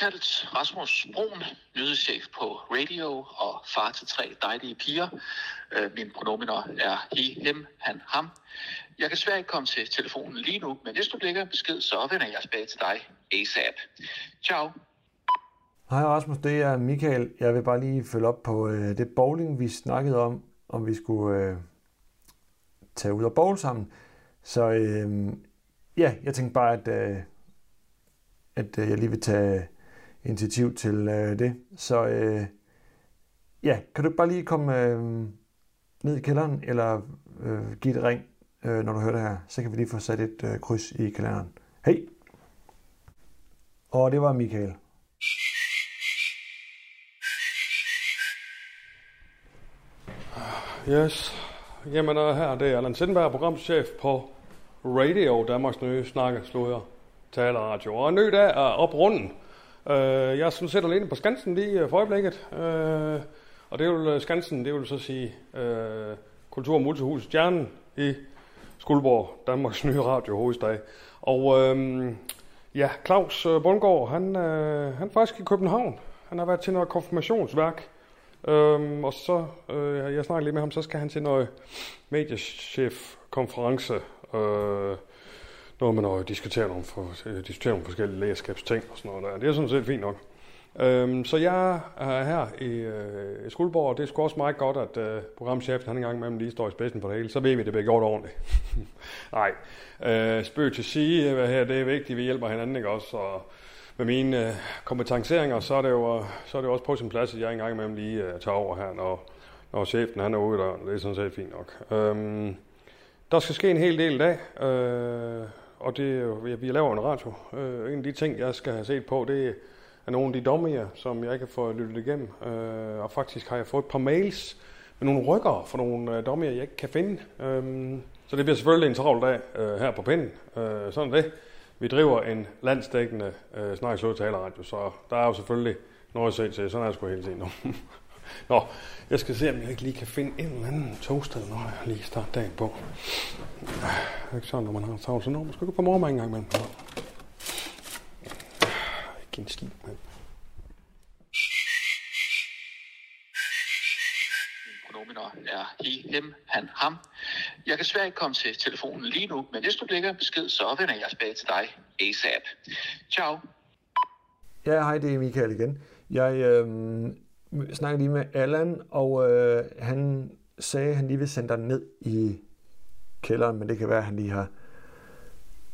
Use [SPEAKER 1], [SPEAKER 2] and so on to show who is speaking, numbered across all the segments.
[SPEAKER 1] såkaldt Rasmus Brun, nyhedschef på radio og far til tre dejlige piger. Øh, Min pronominer er he, him, han, ham. Jeg kan svært ikke komme til telefonen lige nu, men hvis du lægger en besked, så vender jeg tilbage til dig ASAP. Ciao.
[SPEAKER 2] Hej Rasmus, det er Michael. Jeg vil bare lige følge op på øh, det bowling, vi snakkede om, om vi skulle øh, tage ud og bowl sammen. Så øh, ja, jeg tænkte bare, at, øh, at øh, jeg lige vil tage initiativ til øh, det. Så øh, ja, kan du ikke bare lige komme øh, ned i kælderen, eller øh, give et ring, øh, når du hører det her. Så kan vi lige få sat et øh, kryds i kalenderen. Hej! Og det var Michael.
[SPEAKER 3] Yes. Jamen og her det er Allan Sindberg, programchef på Radio, Danmarks nye snakke, Taler taleradio. Og en ny dag er oprunden. Øh, jeg er sådan set alene på Skansen lige øh, for øjeblikket. Øh, og det vil øh, Skansen, det vil så sige øh, Kultur- og Multihus Stjernen i Skuldborg, Danmarks nye radio hovedstad. Og øh, ja, Claus øh, Bundgaard, han, øh, han er faktisk i København. Han har været til noget konfirmationsværk. Øhm, og så, øh, jeg snakker lidt med ham, så skal han til noget mediechef-konference. Øh, når man diskuterer diskutere nogle, for, diskuterer diskutere nogle forskellige lægerskabsting og sådan noget der. Det er sådan set fint nok. Øhm, så jeg er her i, øh, i Skuldborg, og det er sgu også meget godt, at øh, programchefen han engang imellem lige står i spidsen for det hele. Så ved vi, at det bliver gjort ordentligt. Nej, øh, spøg til sige, hvad her, det er vigtigt, vi hjælper hinanden, ikke også? Og, med mine øh, kompetenceringer, så er, det jo, øh, så er det jo også på sin plads, at jeg engang imellem lige øh, tager over her, når, når chefen han er ude der. Det er sådan set fint nok. Øhm, der skal ske en hel del i dag, øh, og det, vi, laver en radio. Øh, en af de ting, jeg skal have set på, det er nogle af de dommer, som jeg ikke har fået lyttet igennem. Øh, og faktisk har jeg fået et par mails med nogle rykker for nogle øh, dommer, jeg ikke kan finde. Øh, så det bliver selvfølgelig en travl dag øh, her på pinden. Øh, sådan det. Vi driver en landsdækkende øh, snakkesudtalerradio, så der er jo selvfølgelig noget at se til. Sådan er jeg sgu hele tiden nu. Nå, jeg skal se, om jeg ikke lige kan finde en eller anden togsted, når jeg lige starter dagen på. Ikke sådan, når man har travlt, så når man skal gå på morgen en gang imellem. Ikke en skid.
[SPEAKER 1] Min pronominer er he, him, han, ham. Jeg kan svært ikke komme til telefonen lige nu, men hvis du lægger en besked, så vender jeg tilbage til dig ASAP. Ciao.
[SPEAKER 2] Ja, hej, det er Michael igen. Jeg øh, snakkede lige med Allan, og øh, han sagde, at han lige vil sende dig ned i kælderen, men det kan være, at han lige har,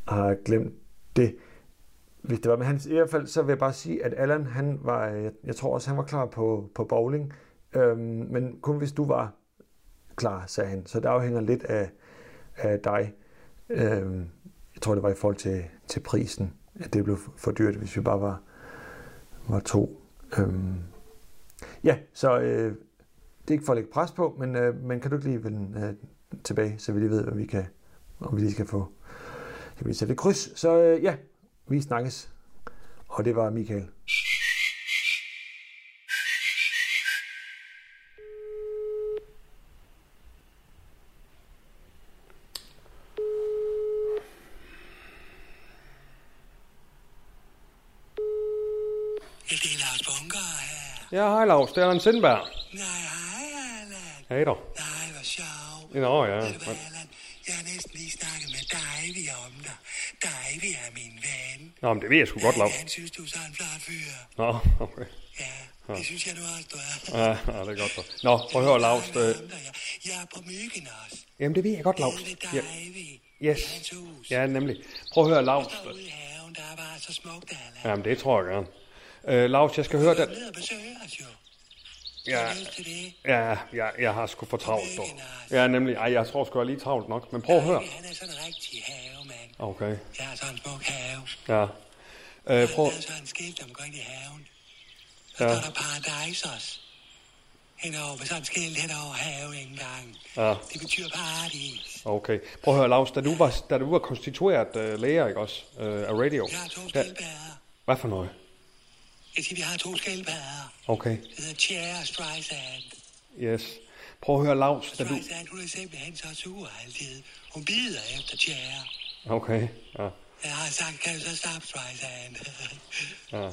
[SPEAKER 2] har glemt det. Hvis det var, men han, i hvert fald, så vil jeg bare sige, at Allan, han var, jeg tror også, han var klar på, på bowling, øhm, men kun hvis du var klar, sagde han. Så det afhænger lidt af, af dig. Øhm, jeg tror, det var i forhold til, til prisen, at det blev for dyrt, hvis vi bare var, var to. Øhm, ja, så øh, det er ikke for at lægge pres på, men, øh, men kan du ikke lige vende øh, tilbage, så vi lige ved, hvad vi kan, om vi lige skal få kan vi sætte et kryds. Så øh, ja, vi snakkes. Og det var Michael.
[SPEAKER 4] Det er Lars Bunker her.
[SPEAKER 3] Ja, hej Lars, det er Allan Sindberg.
[SPEAKER 4] Nej, hej Allan.
[SPEAKER 3] Hej da.
[SPEAKER 4] Nej.
[SPEAKER 3] Nå ja, men-?
[SPEAKER 4] Jeg har næsten lige snakket med Davy om dig. Davy er min ven.
[SPEAKER 3] Nå, men det ved jeg sgu godt, Lars.
[SPEAKER 4] Han synes, du er sådan en flot fyr.
[SPEAKER 3] Nå, okay.
[SPEAKER 4] Ja, det synes jeg nu også, du er.
[SPEAKER 3] Ja, ja, det er godt. så. Nå, prøv at høre, Lars. Øh,
[SPEAKER 4] jeg er på myggen også.
[SPEAKER 3] jamen, det ved jeg godt, Lars. Ja, yes. Ja, nemlig. Prøv at høre, Lars.
[SPEAKER 4] Der ude i haven, der er bare så smukt, Allan.
[SPEAKER 3] Jamen, det tror jeg gerne. Øh, Lars, jeg skal høre den. Ja, ja, ja, jeg har sgu for travlt, dog. Ja, nemlig. Ej, jeg tror sgu, jeg er lige travlt nok. Men prøv at høre.
[SPEAKER 4] Han er sådan en rigtig havemand.
[SPEAKER 3] Okay,
[SPEAKER 4] Jeg har sådan en smuk have.
[SPEAKER 3] ja. Øh, prøv,
[SPEAKER 4] Der er sådan en skilt omkring i haven. Så
[SPEAKER 3] Ja.
[SPEAKER 4] står der Paradisos. Henover sådan en skilt henover haveindgangen.
[SPEAKER 3] Ja.
[SPEAKER 4] Det betyder paradis.
[SPEAKER 3] okay. Prøv at høre, Lars, da du var, da du var konstitueret øh, læger, ikke også, øh, af radio.
[SPEAKER 4] Vi har to skildpadder.
[SPEAKER 3] hvad for noget?
[SPEAKER 4] Jeg siger, vi har to skildpadder.
[SPEAKER 3] Okay,
[SPEAKER 4] Det hedder Cher og Streisand.
[SPEAKER 3] yes. Prøv at høre, Lars, da du...
[SPEAKER 4] Streisand, hun er simpelthen så sur altid. Hun bider efter Cher.
[SPEAKER 3] Okay, ja.
[SPEAKER 4] Jeg har sagt, kan du så stoppe Streisand?
[SPEAKER 3] Ja.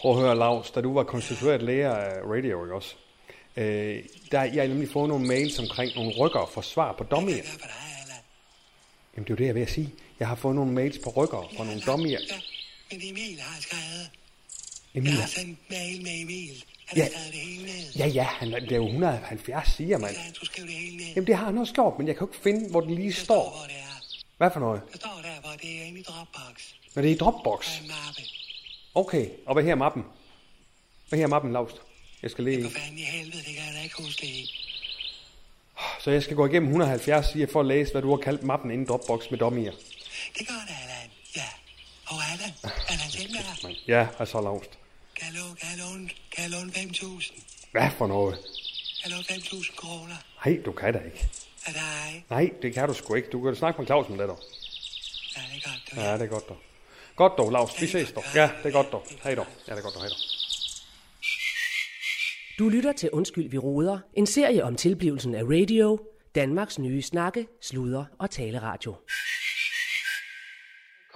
[SPEAKER 3] Prøv at høre, Lars, da du var konstitueret læger af radio, ikke også? Øh, der, jeg har nemlig fået nogle mails omkring nogle rykker for svar på
[SPEAKER 4] Hvad
[SPEAKER 3] dommier.
[SPEAKER 4] er for dig, Allan?
[SPEAKER 3] Jamen, det er jo det, jeg ved at sige. Jeg har fået nogle mails på rykker fra nogle dommier.
[SPEAKER 4] Ja, men Emil har skrevet.
[SPEAKER 3] Emil,
[SPEAKER 4] Jeg har sendt mail med Emil. Han
[SPEAKER 3] Ja.
[SPEAKER 4] har det hele ned.
[SPEAKER 3] ja, ja, han, det er jo 170 siger man.
[SPEAKER 4] Så han skulle skrive det hele ned.
[SPEAKER 3] Jamen, det har han også gjort, men jeg kan jo ikke finde, hvor det lige
[SPEAKER 4] står,
[SPEAKER 3] står.
[SPEAKER 4] hvor det er.
[SPEAKER 3] Hvad for noget?
[SPEAKER 4] Der står der, hvor det er inde i Dropbox.
[SPEAKER 3] Når det er i Dropbox.
[SPEAKER 4] Er en mappe.
[SPEAKER 3] Okay, og hvad her er mappen? Hvad her er mappen, Lars? Jeg skal lige...
[SPEAKER 4] For fanden i helvede, det kan jeg da ikke huske det i.
[SPEAKER 3] Så jeg skal gå igennem 170 sider for at læse, hvad du har kaldt mappen inde i Dropbox med dommier.
[SPEAKER 4] Det gør det, Allan. Ja. Og Allan, Allan Sindberg,
[SPEAKER 3] Ja, altså Lars.
[SPEAKER 4] Kan jeg låne, kan jeg låne, kan jeg låne 5.000?
[SPEAKER 3] Hvad for noget?
[SPEAKER 4] Kan jeg låne 5.000 kroner
[SPEAKER 3] Nej, du kan da ikke.
[SPEAKER 4] af dig?
[SPEAKER 3] Nej, det kan du sgu ikke. Du kan snakke med Claus om det, dog.
[SPEAKER 4] Ja, det er godt, du.
[SPEAKER 3] Ja, det er godt, dog. Godt, dog, Lars. Vi ses, dog. Ja, det er godt, dog. Hej, dog. Ja, det er godt, dog. Hej, dog.
[SPEAKER 5] Du lytter til Undskyld, vi råder. En serie om tilblivelsen af radio. Danmarks nye snakke, sludre og taleradio.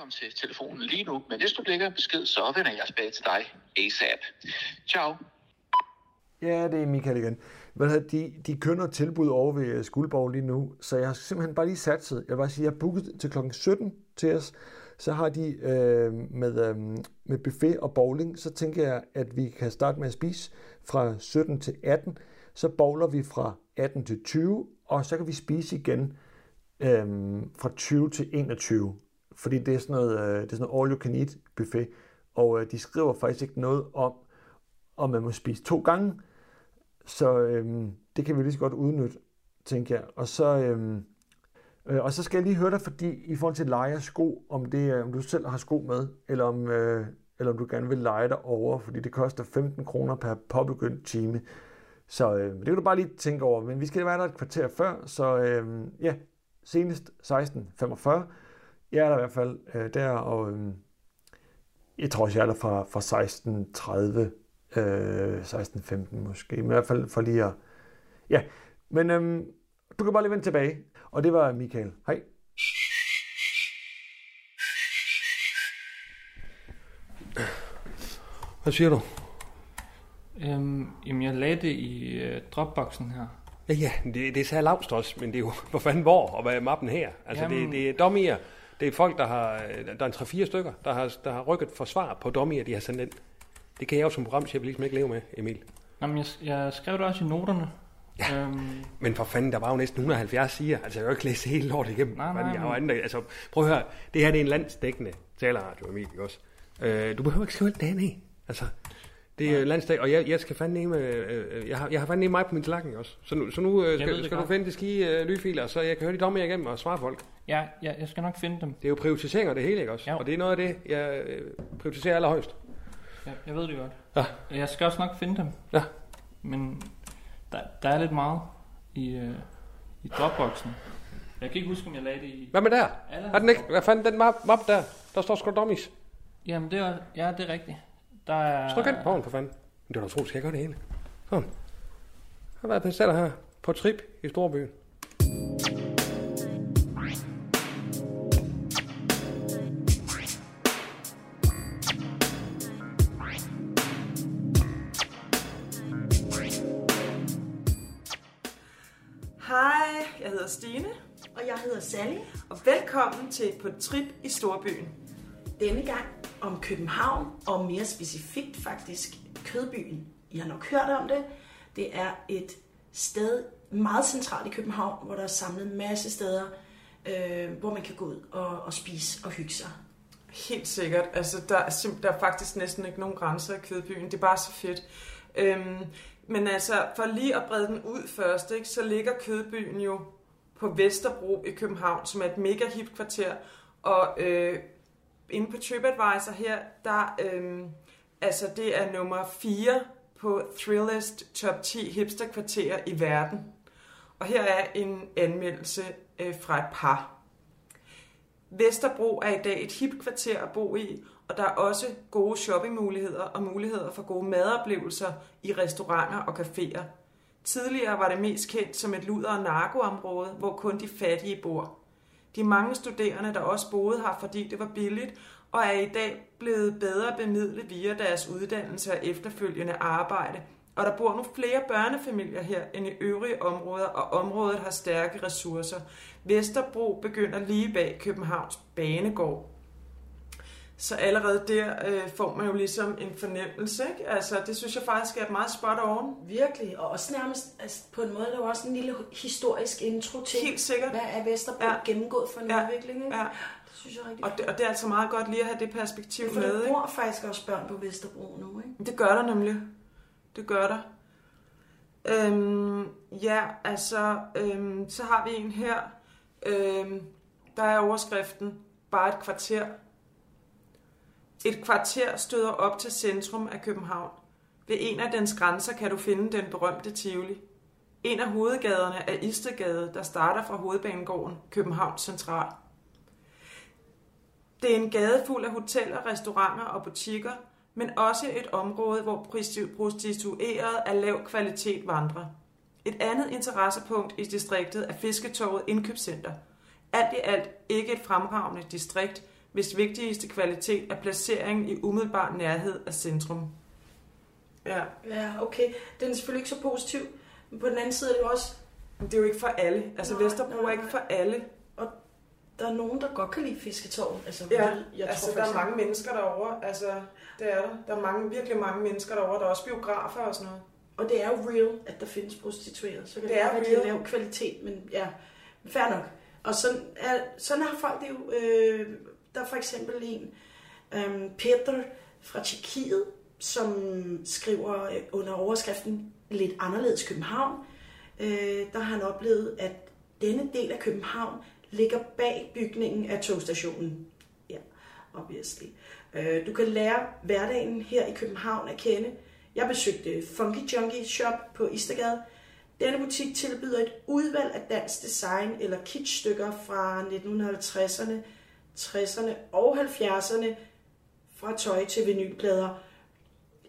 [SPEAKER 1] Kom til telefonen lige nu, men hvis du lægger en besked, så vender jeg tilbage til dig ASAP. Ciao.
[SPEAKER 2] Ja, det er Michael igen. Hvad hedder, de, de kønner tilbud over ved øh, Skuldborg lige nu, så jeg har simpelthen bare lige satset. Jeg vil bare sige, jeg har booket til klokken 17 til os. Så har de øh, med, øh, med buffet og bowling, så tænker jeg, at vi kan starte med at spise fra 17 til 18. Så bowler vi fra 18 til 20, og så kan vi spise igen øh, fra 20 til 21. Fordi det er sådan noget, øh, det er sådan noget all you can eat buffet. Og øh, de skriver faktisk ikke noget om, om man må spise to gange. Så øhm, det kan vi lige så godt udnytte, tænker jeg. Og så, øhm, øh, og så skal jeg lige høre dig, fordi i forhold til leje sko, om, det, om du selv har sko med, eller om, øh, eller om du gerne vil lege dig over, fordi det koster 15 kroner per påbegyndt time. Så øh, det kan du bare lige tænke over. Men vi skal være der et kvarter før, så øh, ja, senest 16.45. Jeg er der i hvert fald øh, der, og øh, jeg tror også, jeg er der fra, fra 16.30 Øh, 16-15 måske, men i hvert fald for lige at... Ja, men øhm, du kan bare lige vende tilbage. Og det var Michael. Hej.
[SPEAKER 3] Hvad siger du?
[SPEAKER 6] Øhm, jamen, jeg lagde det i øh, Dropboxen her.
[SPEAKER 3] Ja, ja, det, det sagde Lars også, men det er jo, hvor fanden hvor, og hvad er mappen her? Altså,
[SPEAKER 6] Jamen-
[SPEAKER 3] det, det er dommier. Det er folk, der har, der er en 3-4 stykker, der har, der har rykket for svar på dommier, de har sendt ind. Det kan jeg jo som programchef ligesom ikke leve med, Emil.
[SPEAKER 6] Jamen, jeg, jeg skrev det også i noterne. Ja. Øhm,
[SPEAKER 3] Men for fanden, der var jo næsten 170 sider. Altså, jeg har jo ikke læst hele lortet igennem.
[SPEAKER 6] Nej, nej,
[SPEAKER 3] jeg har andet, altså, prøv at høre. Det her det er en landsdækkende taleradio, Emil, ikke også? Øh, du behøver ikke skrive alt det ned. Altså, det er landsdæk, og jeg, jeg skal fandme med, øh, øh, jeg har, jeg har fandme mig på min tallerken også. Så nu, så nu øh, skal, skal du finde de ski øh, lydfiler, så jeg kan høre de dommer igennem og svare folk.
[SPEAKER 6] ja, ja, jeg skal nok finde dem.
[SPEAKER 3] Det er jo prioriteringer det hele, ikke også?
[SPEAKER 6] Jo.
[SPEAKER 3] Og det er noget af det, jeg øh, prioriterer allerhøjst.
[SPEAKER 6] Ja, jeg ved det godt.
[SPEAKER 3] Ja.
[SPEAKER 6] Jeg skal også nok finde dem.
[SPEAKER 3] Ja.
[SPEAKER 6] Men der, der er lidt meget i, øh, i Dropboxen. Jeg kan ikke huske, om jeg lagde det i...
[SPEAKER 3] Hvad med der?
[SPEAKER 6] Allan?
[SPEAKER 3] Er den ikke? Hvad fanden, den map, map der? Der står sgu dummies.
[SPEAKER 6] Jamen, det er, ja, det er rigtigt. Der er...
[SPEAKER 3] Tryk ind på for fanden. Men det var da utroligt, skal jeg gøre det hele. Sådan. Jeg har været bestiller her på trip i Storbyen.
[SPEAKER 7] Hej, jeg hedder Stine,
[SPEAKER 8] Og jeg hedder Sally.
[SPEAKER 7] og velkommen til På Trip i Storbyen.
[SPEAKER 8] Denne gang om København, og mere specifikt faktisk Kødbyen. I har nok hørt om det. Det er et sted meget centralt i København, hvor der er samlet en masse steder, øh, hvor man kan gå ud og, og spise og hygge sig.
[SPEAKER 7] Helt sikkert. Altså, der er, simp- der er faktisk næsten ikke nogen grænser i Kødbyen. Det er bare så fedt. Øhm, men altså, for lige at brede den ud først, ikke, så ligger Kødbyen jo på Vesterbro i København, som er et mega hip kvarter. Og øh, inde på TripAdvisor her, der, øhm, altså det er nummer 4 på Thrillist top 10 hipsterkvarterer i verden. Og her er en anmeldelse øh, fra et par. Vesterbro er i dag et hip kvarter at bo i, og der er også gode shoppingmuligheder og muligheder for gode madoplevelser i restauranter og caféer. Tidligere var det mest kendt som et luder- og narkoområde, hvor kun de fattige bor. De mange studerende, der også boede her, fordi det var billigt, og er i dag blevet bedre bemidlet via deres uddannelse og efterfølgende arbejde. Og der bor nu flere børnefamilier her end i øvrige områder, og området har stærke ressourcer. Vesterbro begynder lige bag Københavns Banegård. Så allerede der øh, får man jo ligesom en fornemmelse, ikke? Altså, det synes jeg faktisk er et meget spot on.
[SPEAKER 8] Virkelig, og også nærmest altså, på en måde, der var også en lille historisk intro til,
[SPEAKER 7] Helt sikkert.
[SPEAKER 8] hvad er Vesterbro
[SPEAKER 7] Ja.
[SPEAKER 8] ja. gennemgået for en
[SPEAKER 7] Ja.
[SPEAKER 8] ja. udvikling. Ikke?
[SPEAKER 7] Ja.
[SPEAKER 8] Det synes jeg er rigtig
[SPEAKER 7] Og det, og det er altså meget godt lige at have det perspektiv
[SPEAKER 8] For
[SPEAKER 7] med, ikke?
[SPEAKER 8] bor faktisk også børn på Vesterbro nu, ikke?
[SPEAKER 7] Det gør der nemlig. Det gør der. Øhm, ja, altså, øhm, så har vi en her. Øhm, der er overskriften, bare et kvarter. Et kvarter støder op til centrum af København. Ved en af dens grænser kan du finde den berømte Tivoli. En af hovedgaderne er Istegade, der starter fra hovedbanegården København Central. Det er en gade fuld af hoteller, restauranter og butikker, men også et område, hvor prostitueret prostituerede af lav kvalitet vandrer. Et andet interessepunkt i distriktet er Fisketorvet Indkøbscenter. Alt i alt ikke et fremragende distrikt, hvis vigtigste kvalitet er placeringen i umiddelbar nærhed af centrum. Ja,
[SPEAKER 8] Ja, okay. Den er selvfølgelig ikke så positiv, men på den anden side er det jo også,
[SPEAKER 7] men det er jo ikke for alle. Altså
[SPEAKER 8] Nej,
[SPEAKER 7] Vesterbro
[SPEAKER 8] nej,
[SPEAKER 7] er ikke for alle.
[SPEAKER 8] der er nogen, der godt kan lide fisketårn. Altså,
[SPEAKER 7] Ja,
[SPEAKER 8] jeg
[SPEAKER 7] altså
[SPEAKER 8] tror,
[SPEAKER 7] der er mange mennesker derovre. Altså, det er der. Der er mange, virkelig mange mennesker derovre. Der er også biografer og sådan noget.
[SPEAKER 8] Og det er jo real, at der findes prostituerede. Så kan
[SPEAKER 7] Det
[SPEAKER 8] det,
[SPEAKER 7] er
[SPEAKER 8] være, at de har lav kvalitet, men ja, fair nok. Og sådan, er, sådan har folk det jo. Øh, der er for eksempel en, øhm, Peter fra Tjekkiet, som skriver øh, under overskriften Lidt anderledes København. Øh, der har han oplevet, at denne del af København ligger bag bygningen af togstationen. Ja, obviously. Øh, du kan lære hverdagen her i København at kende. Jeg besøgte Funky Junkie Shop på Istergade. Denne butik tilbyder et udvalg af dansk design eller kitschstykker fra 1950'erne, 60'erne og 70'erne fra tøj til vinylplader.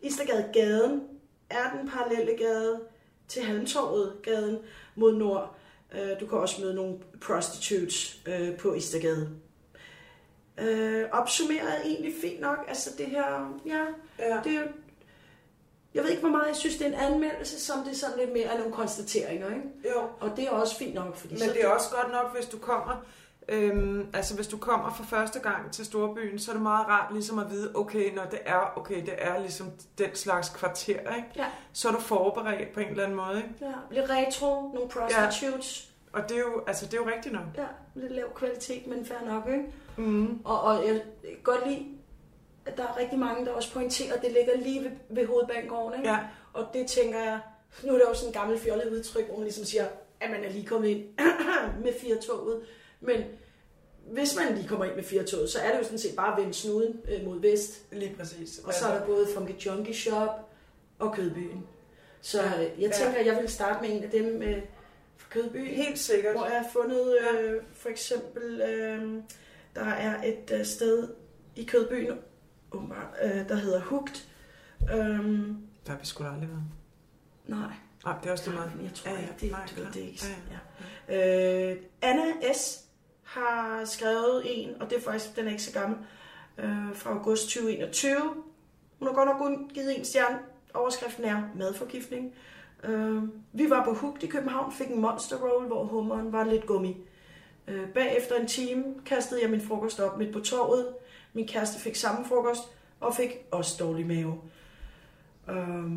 [SPEAKER 8] Istergade Gaden er den parallelle gade til Halmtorvet gaden mod nord. Øh, Du kan også møde nogle prostitutes øh, på Istergade. Øh, opsummeret er egentlig fint nok. Altså det her, ja,
[SPEAKER 7] Ja.
[SPEAKER 8] det er jeg ved ikke, hvor meget jeg synes, det er en anmeldelse, som det er sådan lidt mere af nogle konstateringer, ikke?
[SPEAKER 7] Jo.
[SPEAKER 8] Og det er også fint nok, fordi
[SPEAKER 7] Men
[SPEAKER 8] så
[SPEAKER 7] det er også godt nok, hvis du kommer, øhm, altså hvis du kommer for første gang til Storbyen, så er det meget rart ligesom at vide, okay, når det er, okay, det er ligesom den slags kvarter, ikke?
[SPEAKER 8] Ja.
[SPEAKER 7] Så er du forberedt på en eller anden måde, ikke?
[SPEAKER 8] Ja, lidt retro, nogle prostitutes,
[SPEAKER 7] Og det er jo, altså det er jo rigtigt nok.
[SPEAKER 8] ja. ja, lidt lav kvalitet, men fair nok, ikke?
[SPEAKER 7] Mm.
[SPEAKER 8] Og, og jeg kan godt lide, at der er rigtig mange, der også pointerer, at det ligger lige ved, ved hovedbanegården, ikke?
[SPEAKER 7] Ja,
[SPEAKER 8] Og det tænker jeg, nu er det jo sådan en gammel fjollet udtryk, hvor man ligesom siger, at man er lige kommet ind med firetoget. Men hvis man lige kommer ind med firetoget, så er det jo sådan set bare at vende snuden øh, mod vest.
[SPEAKER 7] lige præcis.
[SPEAKER 8] Og så er der både Funky Junkie Shop og Kødbyen. Så
[SPEAKER 7] Ja,
[SPEAKER 8] øh, jeg
[SPEAKER 7] ja.
[SPEAKER 8] tænker, at jeg vil starte med en af dem øh, fra Kødbyen.
[SPEAKER 7] Helt sikkert.
[SPEAKER 8] Hvor jeg har fundet øh, for eksempel, øh, der er et øh, sted i Kødbyen, åbenbart, øh, der hedder Hugt. Øhm,
[SPEAKER 7] Der har vi sgu da aldrig været.
[SPEAKER 8] nej,
[SPEAKER 7] Nej, det er også det meget.
[SPEAKER 8] jeg tror
[SPEAKER 7] Ja, ja,
[SPEAKER 8] ikke, det,
[SPEAKER 7] nej,
[SPEAKER 8] du det er ikke
[SPEAKER 7] Ja,
[SPEAKER 8] ja. Øh, Anna S har skrevet en, og det er faktisk, den er ikke så gammel, øh, fra august 2021. Hun har godt nok kun givet en stjerne. Overskriften er madforgiftning. Øh, vi var på Hugt i København, fik en monster roll, hvor hummeren var lidt gummi. Øh, bagefter en time kastede jeg min frokost op midt på torvet. Min kæreste fik samme frokost og fik også dårlig mave. Øh,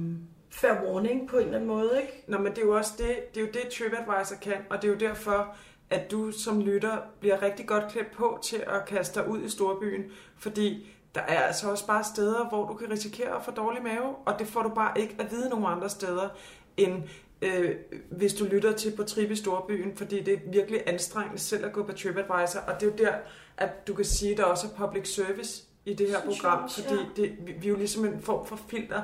[SPEAKER 8] fair warning på en eller anden måde, ikke?
[SPEAKER 7] Nå, men det er jo også det, det, er jo det TripAdvisor kan, og det er jo derfor, at du som lytter bliver rigtig godt klædt på til at kaste dig ud i storbyen, fordi der er altså også bare steder, hvor du kan risikere at få dårlig mave, og det får du bare ikke at vide nogen andre steder end øh, hvis du lytter til på Trip i Storbyen, fordi det er virkelig anstrengende selv at gå på TripAdvisor, og det er jo der, at du kan sige, at der også er public service i det her program,
[SPEAKER 8] også,
[SPEAKER 7] fordi
[SPEAKER 8] ja.
[SPEAKER 7] det, vi, vi er jo ligesom en form for filter,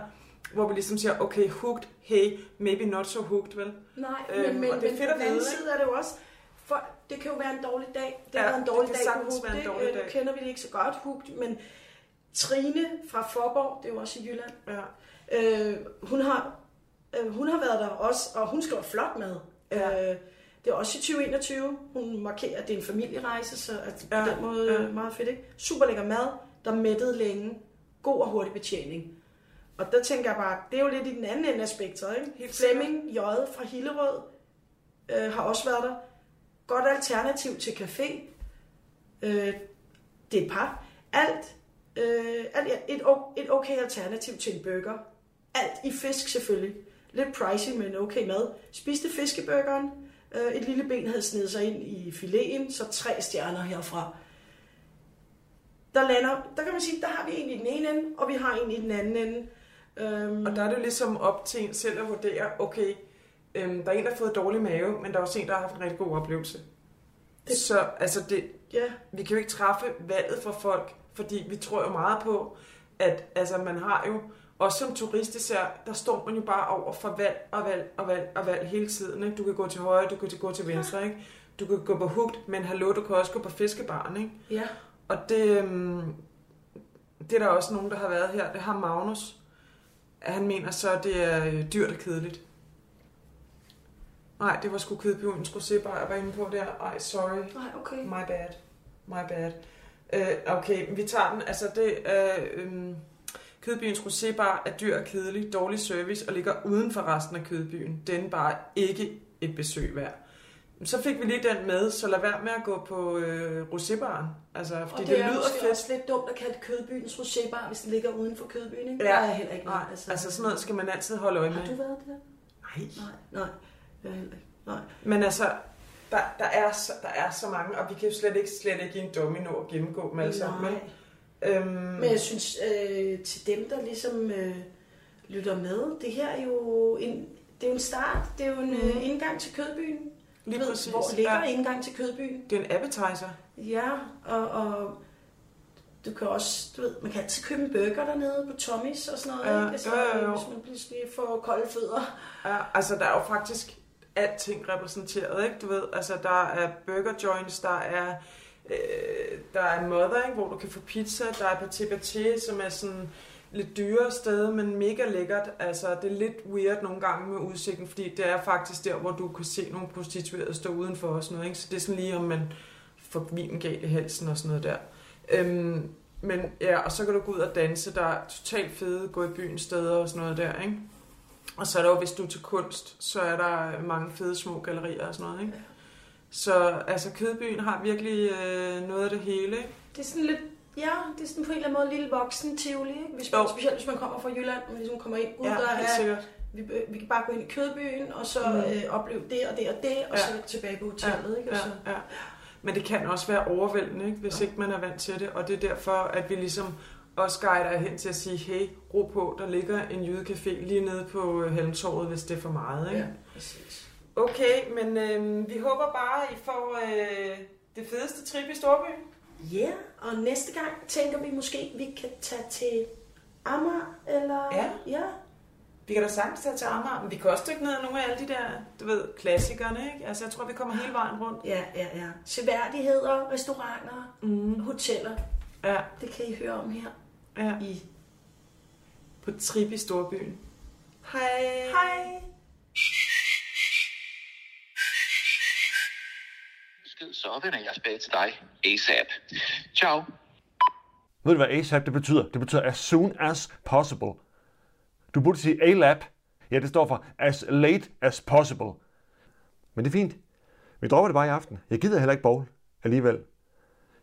[SPEAKER 7] hvor vi ligesom siger, okay, hooked, hey, maybe not so hooked, vel?
[SPEAKER 8] Nej,
[SPEAKER 7] Øhm,
[SPEAKER 8] men, men,
[SPEAKER 7] og det er
[SPEAKER 8] men
[SPEAKER 7] fedt
[SPEAKER 8] på
[SPEAKER 7] at
[SPEAKER 8] den anden side er det jo også, for det kan jo være en dårlig dag. Det
[SPEAKER 7] Ja,
[SPEAKER 8] har været en
[SPEAKER 7] det
[SPEAKER 8] dårlig
[SPEAKER 7] kan
[SPEAKER 8] dag på Hugt,
[SPEAKER 7] være en dårlig
[SPEAKER 8] Øh, Nu
[SPEAKER 7] dag.
[SPEAKER 8] kender vi det ikke så godt, Hugt, men Trine fra Forborg, det er jo også i Jylland,
[SPEAKER 7] Ja.
[SPEAKER 8] øh, hun, har, øh, hun har været der også, og hun skriver flot med.
[SPEAKER 7] Ja.
[SPEAKER 8] Øh, det er også i 2021. Hun markerer, at det er en familierejse, så at på
[SPEAKER 7] Ja,
[SPEAKER 8] den måde
[SPEAKER 7] ja.
[SPEAKER 8] ja. meget fedt. Ikke? Super lækker mad, der mættede længe. God og hurtig betjening. Og der tænker jeg bare, det er jo lidt i den anden ende af spektret. Ikke?
[SPEAKER 7] Helt
[SPEAKER 8] Flemming J. fra Hillerød øh, har også været der. Godt alternativ til café. Øh, det er et par. Alt, øh, alt et, et okay alternativ til en burger. Alt i fisk selvfølgelig. Lidt pricey, men okay mad. Spiste fiskeburgeren. Øh, et lille ben havde snedet sig ind i fileten, så tre stjerner herfra. Der lander, der kan man sige, der har vi en i den ene ende, og vi har en i den anden ende. Øhm,
[SPEAKER 7] Og der er det ligesom op til en selv at vurdere, okay, øhm, der er en, der har fået dårlig mave, men der er også en, der har haft en rigtig god oplevelse. Det, så altså det,
[SPEAKER 8] ja,
[SPEAKER 7] vi kan jo ikke træffe valget for folk, fordi vi tror jo meget på, at altså, man har jo, også som turist især, der står man jo bare over for valg og valg og valg og valg hele tiden. Ikke? Du kan gå til højre, du kan gå til venstre, ikke? du kan gå på hugt, men hallo, du kan også gå på fiskebaren. Ikke?
[SPEAKER 8] ja.
[SPEAKER 7] Og det, øhm, det er der også nogen, der har været her. Det har Magnus. Han mener så, at det er øh, dyrt og kedeligt. Nej, det var sgu kødbjørnens rosébar, jeg var inde på der. Ej, sorry.
[SPEAKER 8] Nej, okay.
[SPEAKER 7] My bad. My bad. Øh, okay, vi tager den. Altså, det er... øhm, Kødbyens rosébar er dyr og kedelig, dårlig service og ligger uden for resten af kødbyen. Den er bare ikke et besøg værd. Så fik vi lige den med, så lad være med at gå på øh, rosébaren. Altså, fordi
[SPEAKER 8] Og
[SPEAKER 7] det,
[SPEAKER 8] det, er
[SPEAKER 7] lyder fedt.
[SPEAKER 8] også lidt dumt at kalde kødbyens rosébar, hvis den ligger uden for kødbyen, ikke?
[SPEAKER 7] Ja.
[SPEAKER 8] Der er heller ikke
[SPEAKER 7] Nej,
[SPEAKER 8] med,
[SPEAKER 7] altså, altså sådan noget skal man altid holde øje med.
[SPEAKER 8] Har du været der?
[SPEAKER 7] Nej.
[SPEAKER 8] Nej, nej. Jeg er heller ikke. Nej.
[SPEAKER 7] Men altså, der, der, er så, der er så mange, og vi kan jo slet ikke, slet ikke i en domino at gennemgå dem alle sammen. Vel? Øhm,
[SPEAKER 8] Men jeg synes, øh, til dem, der ligesom øh, lytter med, det her er jo en, det er jo en start, det er jo en mm. øh, indgang til kødbyen.
[SPEAKER 7] Lige
[SPEAKER 8] ved,
[SPEAKER 7] præcis,
[SPEAKER 8] Hvor ligger
[SPEAKER 7] ja.
[SPEAKER 8] indgang til kødbyen?
[SPEAKER 7] det er en appetizer.
[SPEAKER 8] Ja, og, og du kan også, du ved, man kan altid købe en burger dernede på Tommys og sådan noget,
[SPEAKER 7] Ja,
[SPEAKER 8] ikke? Altså,
[SPEAKER 7] jo, jo, jo.
[SPEAKER 8] hvis man pludselig får kolde fødder.
[SPEAKER 7] Ja, altså, der er jo faktisk alting repræsenteret, ikke? Du ved, altså, der er burger joints, der er, øh, der er mother, ikke? Hvor du kan få pizza, der er paté paté, som er sådan lidt dyrere sted, men mega lækkert. Altså, det er lidt weird nogle gange med udsigten, fordi det er faktisk der, hvor du kan se nogle prostituerede stå udenfor og sådan noget, ikke? Så det er sådan lige, om man får vin galt i halsen og sådan noget der. Øhm, men ja, og så kan du gå ud og danse, der er totalt fede gå i byen steder og sådan noget der, ikke? Og så er der jo, hvis du er til kunst, så er der mange fede små gallerier og sådan noget, ikke? Så altså, Kødbyen har virkelig øh, noget af det hele, ikke?
[SPEAKER 8] Det er sådan lidt, ja, det er sådan på en eller anden måde lille voksen tivoli, ikke? Hvis man,
[SPEAKER 7] Jo.
[SPEAKER 8] specielt hvis man kommer fra Jylland, og man ligesom kommer ind, ud
[SPEAKER 7] Ja,
[SPEAKER 8] der er,
[SPEAKER 7] sikkert.
[SPEAKER 8] vi, vi kan bare gå ind i kødbyen, og så
[SPEAKER 7] Mm.
[SPEAKER 8] øh, opleve det og det og det, og
[SPEAKER 7] Ja.
[SPEAKER 8] så tilbage på hotellet, ikke? Og så,
[SPEAKER 7] Ja, ja. Men det kan også være overvældende, ikke? hvis
[SPEAKER 8] Ja.
[SPEAKER 7] ikke man er vant til det. Og det er derfor, at vi ligesom også guider jer hen til at sige, hey, ro på, der ligger en jydecafé lige nede på øh, Halmtorvet, hvis det er for meget. Ikke?
[SPEAKER 8] ja, præcis.
[SPEAKER 7] Okay, men øh, vi håber bare, at I får øh, det fedeste trip i Storby.
[SPEAKER 8] Ja, og næste gang tænker vi måske, vi kan tage til Amager, eller...
[SPEAKER 7] Ja.
[SPEAKER 8] ja.
[SPEAKER 7] Vi kan da sagtens tage til Amager, men vi kan også dykke ned af nogle af alle de der, du ved, klassikerne, ikke? Altså, jeg tror, vi kommer hele vejen rundt.
[SPEAKER 8] Ja, ja, ja. Seværdigheder, restauranter,
[SPEAKER 7] Mm.
[SPEAKER 8] hoteller,
[SPEAKER 7] Ja,
[SPEAKER 8] det kan I høre om her
[SPEAKER 7] ja.
[SPEAKER 8] i...
[SPEAKER 7] På trip i Storbyen. Hej.
[SPEAKER 8] Hej!
[SPEAKER 1] Så vender jeg tilbage til dig ASAP. Ciao.
[SPEAKER 2] Ved du, hvad ASAP det betyder? Det betyder as soon as possible. Du burde sige ALAP. Ja, det står for as late as possible. Men det er fint. Vi dropper det bare i aften. Jeg gider heller ikke bowl alligevel.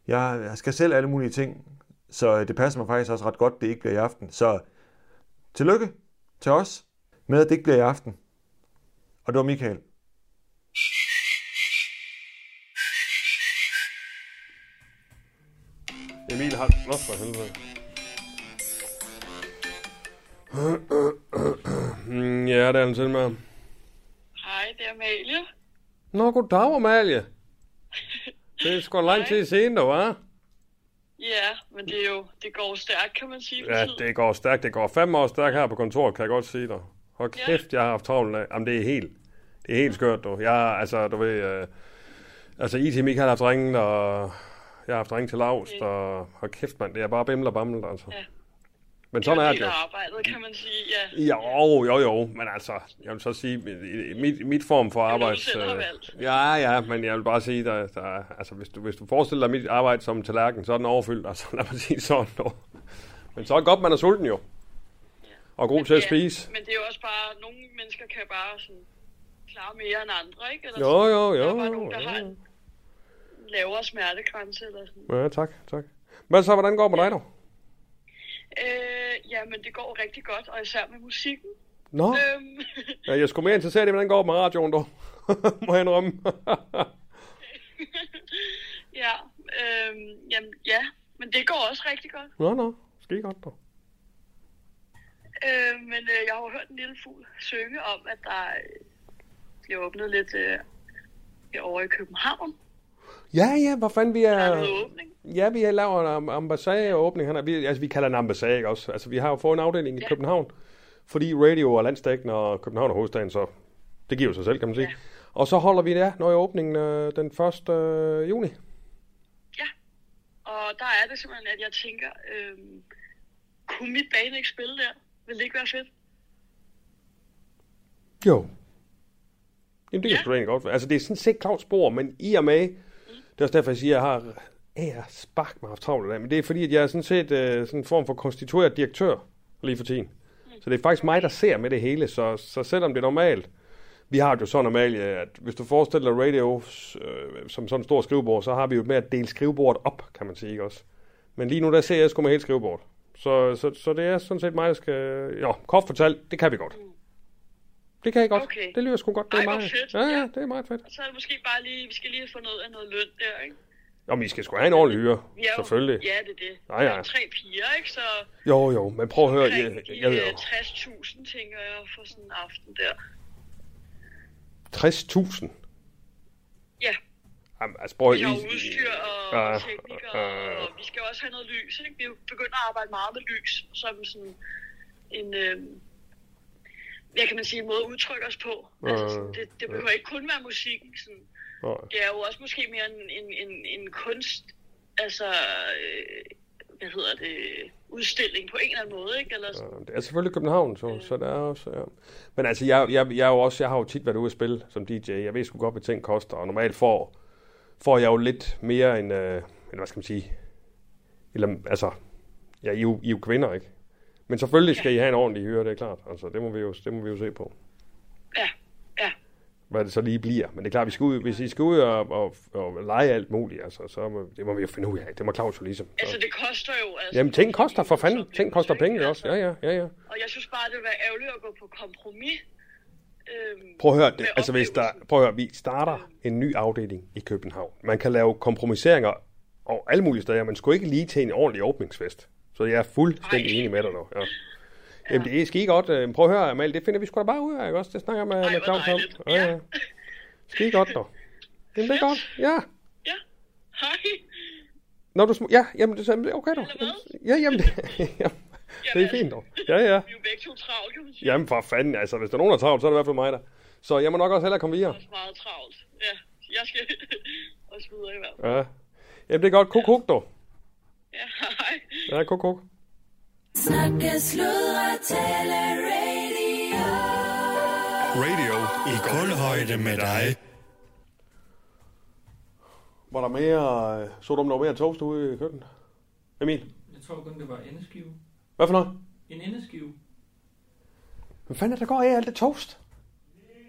[SPEAKER 2] Jeg skal selv alle mulige ting, så det passer mig faktisk også ret godt, det ikke bliver i aften. Så tillykke til os med, at det ikke bliver i aften. Og det var Michael.
[SPEAKER 3] Emil har... Nå, for helvede. Mm, ja, det er han selv med. Nå, goddag, Amalie. Det er sgu lang tid siden, der var.
[SPEAKER 9] Ja, men det er jo, det går stærkt, kan man sige.
[SPEAKER 3] Ja, det går stærkt. Det går fem år stærkt her på kontoret, kan jeg godt sige dig. Hold
[SPEAKER 9] Ja.
[SPEAKER 3] kæft, jeg har haft travlt. af- Jamen, det er helt, det er helt skørt, du. Jeg altså, du ved, øh, altså, IT Michael har haft ringet, og jeg har haft ringet til Laust, og hold kæft, mand, det er bare bimmel og bammel, altså.
[SPEAKER 9] Ja.
[SPEAKER 3] Men sådan er det jo.
[SPEAKER 9] arbejdet, kan man sige. Ja.
[SPEAKER 3] Jo, jo, jo, men altså, jeg vil så sige, mit, mit form for
[SPEAKER 9] jo noget, har
[SPEAKER 3] øh. Ja, ja, men jeg vil bare sige, der, der, er- altså, hvis du, hvis du forestiller dig mit arbejde som tallerken, så er den overfyldt, altså lad mig sige sådan nu. Men så er det godt, man er sulten jo. Og god til at
[SPEAKER 9] Ja,
[SPEAKER 3] spise.
[SPEAKER 9] Men det er jo også bare, nogle mennesker kan bare sådan klare mere end andre, ikke? Eller
[SPEAKER 3] Jo,
[SPEAKER 9] sådan.
[SPEAKER 3] jo,
[SPEAKER 9] Der er
[SPEAKER 3] jo,
[SPEAKER 9] bare nogen, der
[SPEAKER 3] jo.
[SPEAKER 9] har en lavere smertegrænse eller sådan.
[SPEAKER 3] Ja, tak, tak. Men så, hvordan går det med dig nu?
[SPEAKER 9] Øh, ja, men det går rigtig godt, og især med musikken.
[SPEAKER 3] Nå,
[SPEAKER 9] Øhm,
[SPEAKER 3] ja, jeg skulle mere interesseret i, hvordan det går med radioen, dog. Må jeg indrømme.
[SPEAKER 9] ja, øhm, jamen, ja, men det går også rigtig godt.
[SPEAKER 3] nå, nå, skide godt, dog.
[SPEAKER 9] Øh, men øh, jeg har jo hørt en lille fugl synge om, at der øh, bliver åbnet lidt øh, herovre i København.
[SPEAKER 3] Ja, ja, hvor fanden vi
[SPEAKER 9] er
[SPEAKER 3] er... Ja, vi har lavet en am- ambassadeåbning. Han er, vi, altså, vi kalder den ambassade, ikke også? Altså, vi har jo fået en afdeling i
[SPEAKER 9] Ja.
[SPEAKER 3] København, fordi radio er landsdækkende, og København er hovedstaden, så det giver jo sig selv, kan man sige.
[SPEAKER 9] Ja.
[SPEAKER 3] Og så holder vi det, når i åbningen øh, den 1. Øh, juni.
[SPEAKER 9] Og der er det simpelthen, at jeg tænker, øh, kunne mit bane ikke spille der? Vil det ikke være fedt?
[SPEAKER 3] Jo. Jamen, det kan
[SPEAKER 9] Ja.
[SPEAKER 3] ja. sgu godt være. Altså, det er sådan set klart spor, men i og med, er også derfor, jeg siger, at jeg har ære spark mig haft travlt i dag, men det er fordi, at jeg er sådan set øh, sådan en form for konstitueret direktør lige for tiden. Så det er faktisk mig, der ser med det hele, så, så selvom det er normalt, vi har det jo så normalt, øh, at hvis du forestiller dig radio øh, som sådan en stor skrivebord, så har vi jo med at dele skrivebordet op, kan man sige, ikke også? Men lige nu, der ser jeg sgu med helt skrivebordet. Så, så, så det er sådan set mig, der skal... Jo, kort fortalt, det kan vi godt. Det kan jeg godt.
[SPEAKER 9] Okay.
[SPEAKER 3] Det lyder sgu godt. Det er
[SPEAKER 9] Ej,
[SPEAKER 3] meget,
[SPEAKER 9] fedt.
[SPEAKER 3] Ja, ja,
[SPEAKER 9] Ja.
[SPEAKER 3] det er meget fedt.
[SPEAKER 9] Og så er det måske bare lige, vi skal lige have fundet ud af noget løn der, ikke?
[SPEAKER 3] Jo, men I skal sgu have en ordentlig hyre.
[SPEAKER 9] Jo,
[SPEAKER 3] Selvfølgelig.
[SPEAKER 9] Ja, det er det.
[SPEAKER 3] Ja,
[SPEAKER 9] er
[SPEAKER 3] ja.
[SPEAKER 9] tre piger, ikke? Så
[SPEAKER 3] Jo, jo, men prøv at høre. Jeg, jeg
[SPEAKER 9] øh,
[SPEAKER 3] jo.
[SPEAKER 9] 60.000, tænker jeg, for sådan en aften der.
[SPEAKER 3] 60.000.
[SPEAKER 9] Ja,
[SPEAKER 3] Jamen, altså, prøv,
[SPEAKER 9] vi har
[SPEAKER 3] I-
[SPEAKER 9] udstyr og
[SPEAKER 3] Ja,
[SPEAKER 9] teknikere,
[SPEAKER 3] ja.
[SPEAKER 9] og vi skal også have noget lys, ikke? Vi er begyndt at arbejde meget med lys, som sådan en, øh, hvad kan man sige, en måde at udtrykke os på. Altså, sådan, det, det behøver ikke kun være musikken, sådan.
[SPEAKER 3] Nej.
[SPEAKER 9] Det er jo også måske mere en, en, en, en kunst, altså, øh, hvad hedder det, udstilling på en eller anden måde, ikke? Eller sådan.
[SPEAKER 3] Det er selvfølgelig København, så, så der er også... Ja. Men altså, jeg, jeg, jeg, er jo også, jeg har jo tit været ude at spille som DJ. Jeg ved sgu godt, hvad ting koster, og normalt får, får jeg jo lidt mere end, øh, eller hvad skal man sige, eller, altså, ja, I, er jo- I er jo kvinder, ikke? Men selvfølgelig skal I have en ordentlig hyre, det er klart. Altså, det må vi jo, det må vi jo se på.
[SPEAKER 9] Ja, ja.
[SPEAKER 3] hvad det så lige bliver. Men det er klart, vi skal ud, hvis I skal ud og, og, og lege alt muligt, altså, så må, det må vi jo finde ud af. Det må Claus jo ligesom. Så.
[SPEAKER 9] Altså, det koster jo... Altså,
[SPEAKER 3] Jamen, ting koster for fanden. Ting koster penge også. Ja, ja, ja, ja.
[SPEAKER 9] Og jeg synes bare, det vil være ærgerligt at gå på kompromis. Øhm,
[SPEAKER 3] Prøv at høre, det, altså hvis der, prøv at høre, vi starter en ny afdeling i København. Man kan lave kompromiseringer og alle mulige steder. Man skulle ikke lige til en ordentlig åbningsfest. Så jeg er fuldstændig
[SPEAKER 9] Ej.
[SPEAKER 3] enig med dig nu. Ja. Jamen, det er skide godt. Øh, Prøv at høre, Amal, det finder vi sgu da bare ud af, ikke også? Det snakker jeg med,
[SPEAKER 9] Ej,
[SPEAKER 3] med Claus om. Ja, ja. Skide godt, dog. Jamen, det er godt. Ja.
[SPEAKER 9] Ja, hej.
[SPEAKER 3] Når du sm- ja, jamen det er okay dog. Ja, jamen det, jamen, det er fint dog. Ja, ja.
[SPEAKER 9] Vi er jo begge to travlt, kan man sige.
[SPEAKER 3] Jamen for fanden, altså hvis der er nogen, der er travlt, så er det i hvert fald mig der. Så jeg må nok også hellere komme videre.
[SPEAKER 9] Også meget travlt. Ja, jeg skal også videre i hvert fald.
[SPEAKER 3] Ja. Jamen det er godt. Kuk, kuk dog.
[SPEAKER 9] Ja, hej.
[SPEAKER 3] Ja, kuk, kuk.
[SPEAKER 10] Snakke, sludre, tale, radio.
[SPEAKER 4] Radio i kulhøjde med dig.
[SPEAKER 3] Var der mere, øh, så du om der var mere toast ude i køkkenet? Emil,
[SPEAKER 6] Jeg tror kun, det var endeskive.
[SPEAKER 3] hvad for noget?
[SPEAKER 6] En endeskive.
[SPEAKER 3] Hvad fanden er der går af alt det toast?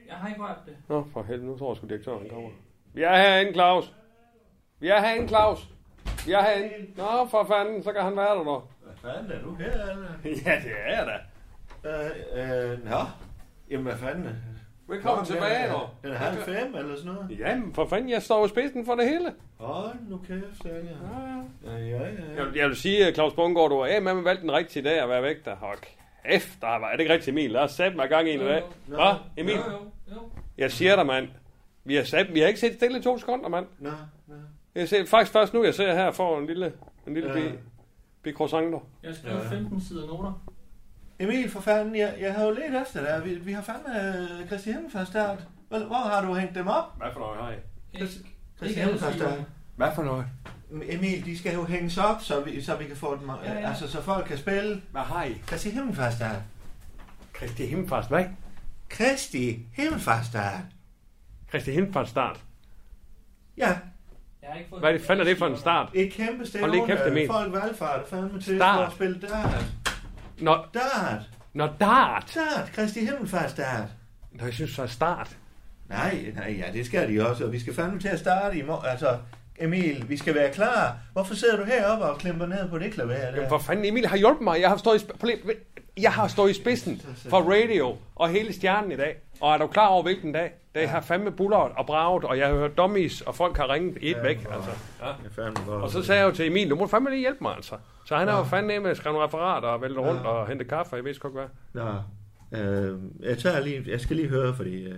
[SPEAKER 6] Jeg har ikke rørt det.
[SPEAKER 3] Nå, for helvede, nu tror jeg sgu direktøren kommer. Vi er herinde, Claus. Vi er herinde, Claus. Vi er herinde. Nå, for fanden, så kan han være der nu.
[SPEAKER 2] Hvad fanden er du her, eller?
[SPEAKER 3] Ja, det er jeg da.
[SPEAKER 2] Øh, øh, nå. Jamen, hvad fanden?
[SPEAKER 3] Velkommen tilbage,
[SPEAKER 2] den er-
[SPEAKER 3] nu.
[SPEAKER 2] Den er halv fem, eller sådan noget?
[SPEAKER 3] Jamen, for fanden, jeg står i spidsen for det hele.
[SPEAKER 2] Hold nu kæft, Daniel. Ja, ja, ja.
[SPEAKER 3] Jeg vil, jeg vil sige, at Claus Bungård, du har med valgt den rigtige dag at være væk der. Der var, er det ikke rigtigt, Emil? Lad os sætte mig gang i en i dag. Hvad, Emil?
[SPEAKER 6] Jo, jo, jo.
[SPEAKER 3] Jeg siger dig, mand. Vi har, sat, vi har ikke set stille i to sekunder, mand.
[SPEAKER 11] Nå.
[SPEAKER 3] Jeg ser faktisk først nu, jeg ser her for en lille, en lille
[SPEAKER 11] Ja.
[SPEAKER 3] ja. bi, bi croissanter.
[SPEAKER 6] Jeg skrev
[SPEAKER 11] Ja.
[SPEAKER 6] 15 sider noter.
[SPEAKER 11] Emil, for fanden, jeg, jeg har jo let efter dig. Vi, vi har fandme uh, Kristi Himmelfartsdag. Hvor, hvor har du hængt dem op?
[SPEAKER 3] Hvad for noget har I?
[SPEAKER 11] Himmelfartsdag.
[SPEAKER 6] sider.
[SPEAKER 3] Hvad for noget?
[SPEAKER 11] Emil, de skal jo hænges op, så vi, så vi kan få dem,
[SPEAKER 6] Ja, ja.
[SPEAKER 11] altså så folk kan spille
[SPEAKER 3] Hvad har I?
[SPEAKER 11] Kristi Himmelfartsdag.
[SPEAKER 3] Kristi Himmelfarts, hvad?
[SPEAKER 11] Kristi Himmelfartsdag.
[SPEAKER 3] Kristi Himmelfarts start.
[SPEAKER 11] Ja,
[SPEAKER 6] Jeg har ikke fået
[SPEAKER 3] Hvad er det fanden er det for en start?
[SPEAKER 11] et kæmpe
[SPEAKER 3] Hold
[SPEAKER 11] stævne.
[SPEAKER 3] lige kæft, Emil.
[SPEAKER 11] Folk valgfarter fandme til
[SPEAKER 3] Start.
[SPEAKER 11] at spille dart.
[SPEAKER 3] Nå,
[SPEAKER 11] Dart.
[SPEAKER 3] nå dart.
[SPEAKER 11] Dart. Kristi Himmelfartsdag.
[SPEAKER 3] Nå, jeg synes så er start.
[SPEAKER 11] Nej, nej, ja, det skal de også, og vi skal fandme til at starte i morgen. Altså, Emil, vi skal være klar. Hvorfor sidder du heroppe og klemper ned på det klaver der?
[SPEAKER 3] Jamen, for fanden, Emil har hjulpet mig. Jeg har stået i, sp- prøv lige- jeg har stået i spidsen for radio og hele stjernen i dag. Og er du klar over, hvilken dag? Det har fandme bulleret og braget, og jeg har hørt dummies, og folk har ringet et væk. Altså. Ja. Og så sagde jeg jo til Emil, du må fandme lige hjælpe mig, altså. Så han har jo fandme med at skrive nogle referater og vælte rundt og hente kaffe, jeg ved ikke hvad.
[SPEAKER 11] Nå, øh, jeg, tager lige, jeg skal lige høre, fordi, øh,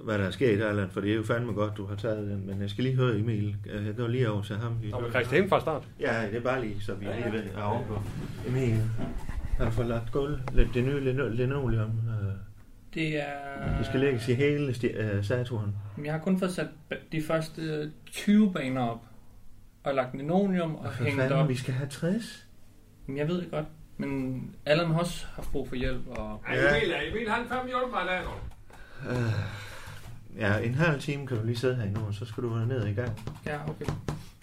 [SPEAKER 11] hvad der er sket, Allan, for det er jo fandme godt, du har taget den, men jeg skal lige høre Emil. Øh, Jeg går lige over til ham. Lige.
[SPEAKER 3] Og med Christi Himmel fra start.
[SPEAKER 11] Ja, det er bare lige, så vi ja, lige ved at. Emil, har du fået lagt gulv? Lidt, det nye lino- linoleum. Øh,
[SPEAKER 6] Det er...
[SPEAKER 11] det skal lægges i hele øh, statuen.
[SPEAKER 6] Men Jeg har kun fået sat de første øh, 20 baner op. Og lagt linoleum og
[SPEAKER 11] For
[SPEAKER 6] hængt
[SPEAKER 11] fanden,
[SPEAKER 6] op.
[SPEAKER 11] vi skal have 60.
[SPEAKER 6] Men jeg ved det godt. Men Allan har også haft brug for hjælp. Og...
[SPEAKER 3] Ja, Emil, Emil han fandme hjulpet mig nu.
[SPEAKER 11] Øh, ja, en halv time kan du lige sidde her endnu, og så skal du ned i gang.
[SPEAKER 6] Ja, okay.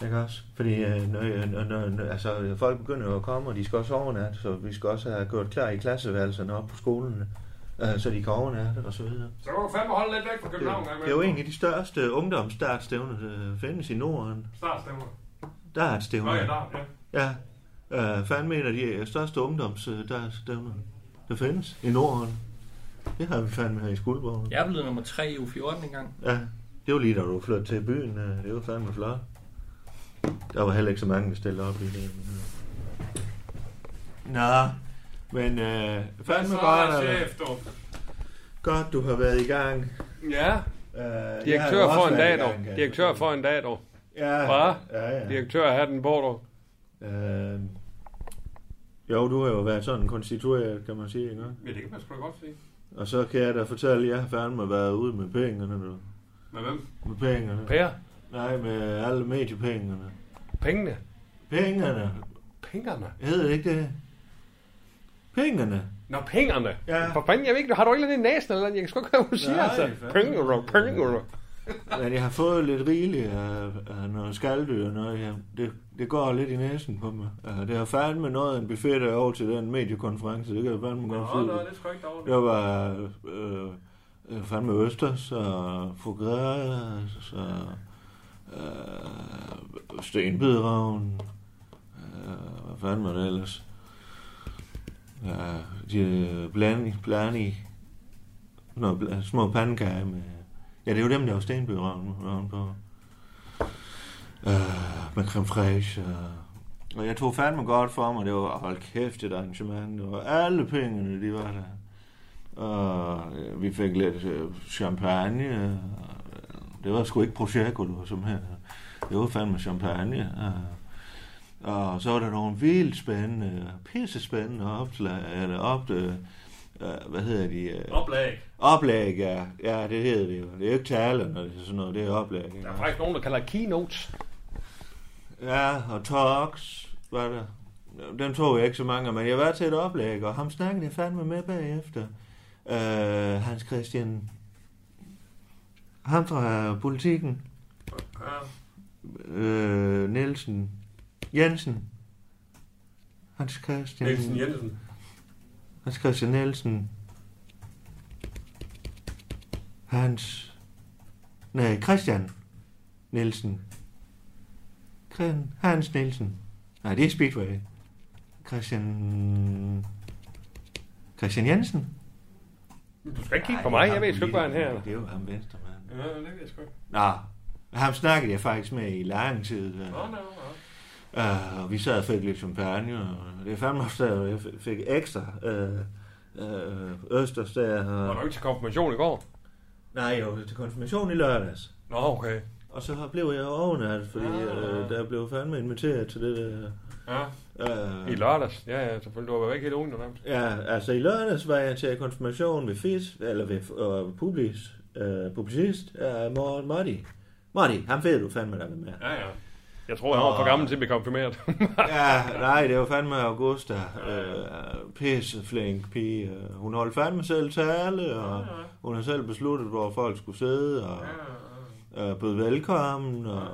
[SPEAKER 11] Ikke også? Fordi øh, når, når, når, når, altså, folk begynder jo at komme, og de skal også overnatte, så vi skal også have gjort klar i klasseværelserne op på skolen, øh, så de kan overnatte og så videre.
[SPEAKER 3] Så kan du fandme holde lidt væk fra
[SPEAKER 11] Det,
[SPEAKER 3] København.
[SPEAKER 11] det er jo en af de største ungdomsstartstævner, der findes i Norden.
[SPEAKER 3] Startstævner.
[SPEAKER 11] Dartstævner.
[SPEAKER 3] Nå ja, der, ja.
[SPEAKER 11] Ja, øh, fandme en af de største ungdomsdartstævner, der findes i Norden. Det har vi fandme her i Skuldborg.
[SPEAKER 6] Jeg er blevet nummer 3 i U14 engang.
[SPEAKER 11] Ja, det var lige da du flyttede til byen. øh, Det var fandme flot. Der var heller ikke så mange, der stillede op i det. Nå, men øh, fandme
[SPEAKER 3] Så
[SPEAKER 11] godt,
[SPEAKER 3] er
[SPEAKER 11] øh,
[SPEAKER 3] chef, du.
[SPEAKER 11] godt, du har været i gang.
[SPEAKER 3] Ja,
[SPEAKER 11] Øh,
[SPEAKER 3] direktør for en dag, dog. Direktør for en dag, dog.
[SPEAKER 11] Ja,
[SPEAKER 3] Hva?
[SPEAKER 11] ja, ja.
[SPEAKER 3] Direktør har den på, dog.
[SPEAKER 11] Øh, jo, du har jo været sådan konstitueret, kan man sige, ikke?
[SPEAKER 3] Ja, det kan man sgu da godt sige.
[SPEAKER 11] Og så kan jeg da fortælle, at jeg har fandme været ude med pengene, du.
[SPEAKER 3] Med hvem?
[SPEAKER 11] Med pengene.
[SPEAKER 3] Per?
[SPEAKER 11] Nej, med alle mediepengene.
[SPEAKER 3] Pengene?
[SPEAKER 11] Pengene.
[SPEAKER 3] Pengene?
[SPEAKER 11] Hedder det ikke det? Pengene.
[SPEAKER 3] Nå, pengene.
[SPEAKER 11] Ja.
[SPEAKER 3] For fanden, jeg ved ikke, har du ikke lidt i næsen eller noget? Jeg kan sgu ikke høre, hvad du siger, altså.
[SPEAKER 11] fandme.
[SPEAKER 3] Pengene, pengene.
[SPEAKER 11] Men jeg har fået lidt rigeligt af, af noget skalddyr og noget. Ja, det, det går lidt i næsen på mig. Uh, det har fandme noget en buffet der over til den mediekonference. Det kan jeg fandme godt
[SPEAKER 3] Nå,
[SPEAKER 11] sige.
[SPEAKER 3] nå, det er dårligt.
[SPEAKER 11] Det var øh, øh, fandme Østers og Fogras og øh, Stenbidragen. Øh, hvad fanden var det ellers? Ja, de blandi, blandi, noget bl- små pandekager med... Ja, det er jo dem, der var Stenbøravn på. Øh, med creme fraiche og... Og jeg tog fandme godt for mig. Det var, hold kæft, et arrangement. Og alle pengene, de var der. Og øh, vi fik lidt champagne. og, det var sgu ikke Prosecco, det var som her. Det var fandme champagne. Og, og så var der nogle vildt spændende, pisse spændende opslag, eller op, øh, øh, hvad hedder de? Øh,
[SPEAKER 3] Oplag.
[SPEAKER 11] Oplæg, ja. Ja, det hedder det jo. Det er jo ikke taler, når det er sådan noget, det er oplæg.
[SPEAKER 3] Der er faktisk nogen, der kalder keynotes.
[SPEAKER 11] Ja, og talks var der. Dem tog jeg ikke så mange, men jeg var til et oplæg, og ham snakkede jeg fandme med bagefter. Uh, Hans Christian... Ham fra politikken. Uh, Nielsen. Jensen. Hans Christian...
[SPEAKER 3] Nielsen Jensen.
[SPEAKER 11] Hans Christian Nielsen. Hans... Nej, Christian Nielsen. Hans Nielsen. Nej, det er Speedway. Christian... Christian Jensen.
[SPEAKER 3] Du skal ikke kigge på mig, jeg ved sgu ikke, hvad han her.
[SPEAKER 11] Det er jo ham venstre, mand.
[SPEAKER 3] Ja, det ved jeg sgu ikke.
[SPEAKER 11] Nå, ham snakkede jeg faktisk med i lang tid.
[SPEAKER 3] Nå, nå, nå.
[SPEAKER 11] Uh, og vi sad og fik lidt champagne, og det er fandme også der, jeg fik ekstra uh, uh, østers der.
[SPEAKER 3] Var
[SPEAKER 11] Og...
[SPEAKER 3] du ikke til konfirmation i går?
[SPEAKER 11] Nej, jo, til konfirmation i lørdags.
[SPEAKER 3] Nå, okay.
[SPEAKER 11] Og så blev jeg overnattet, fordi
[SPEAKER 3] Ah.
[SPEAKER 11] øh, der blev fandme inviteret til det der...
[SPEAKER 3] Ja.
[SPEAKER 11] Øh,
[SPEAKER 3] I lørdags? Ja, ja, selvfølgelig. Du har været væk hele ugen.
[SPEAKER 11] Ja, altså i lørdags var jeg til konfirmation ved FIS, eller ved uh, Publis, uh, publicist, uh, Morten Motti. Motti, ham ved du fandme, der var med.
[SPEAKER 3] Ja, ja. Jeg tror, jeg var for gammel til at blive konfirmeret.
[SPEAKER 11] ja, nej, det var fandme Augusta. Uh, pisse flink pige. Hun holdt fandme selv tale, og hun har selv besluttet, hvor folk skulle sidde, og uh, bød velkommen, og,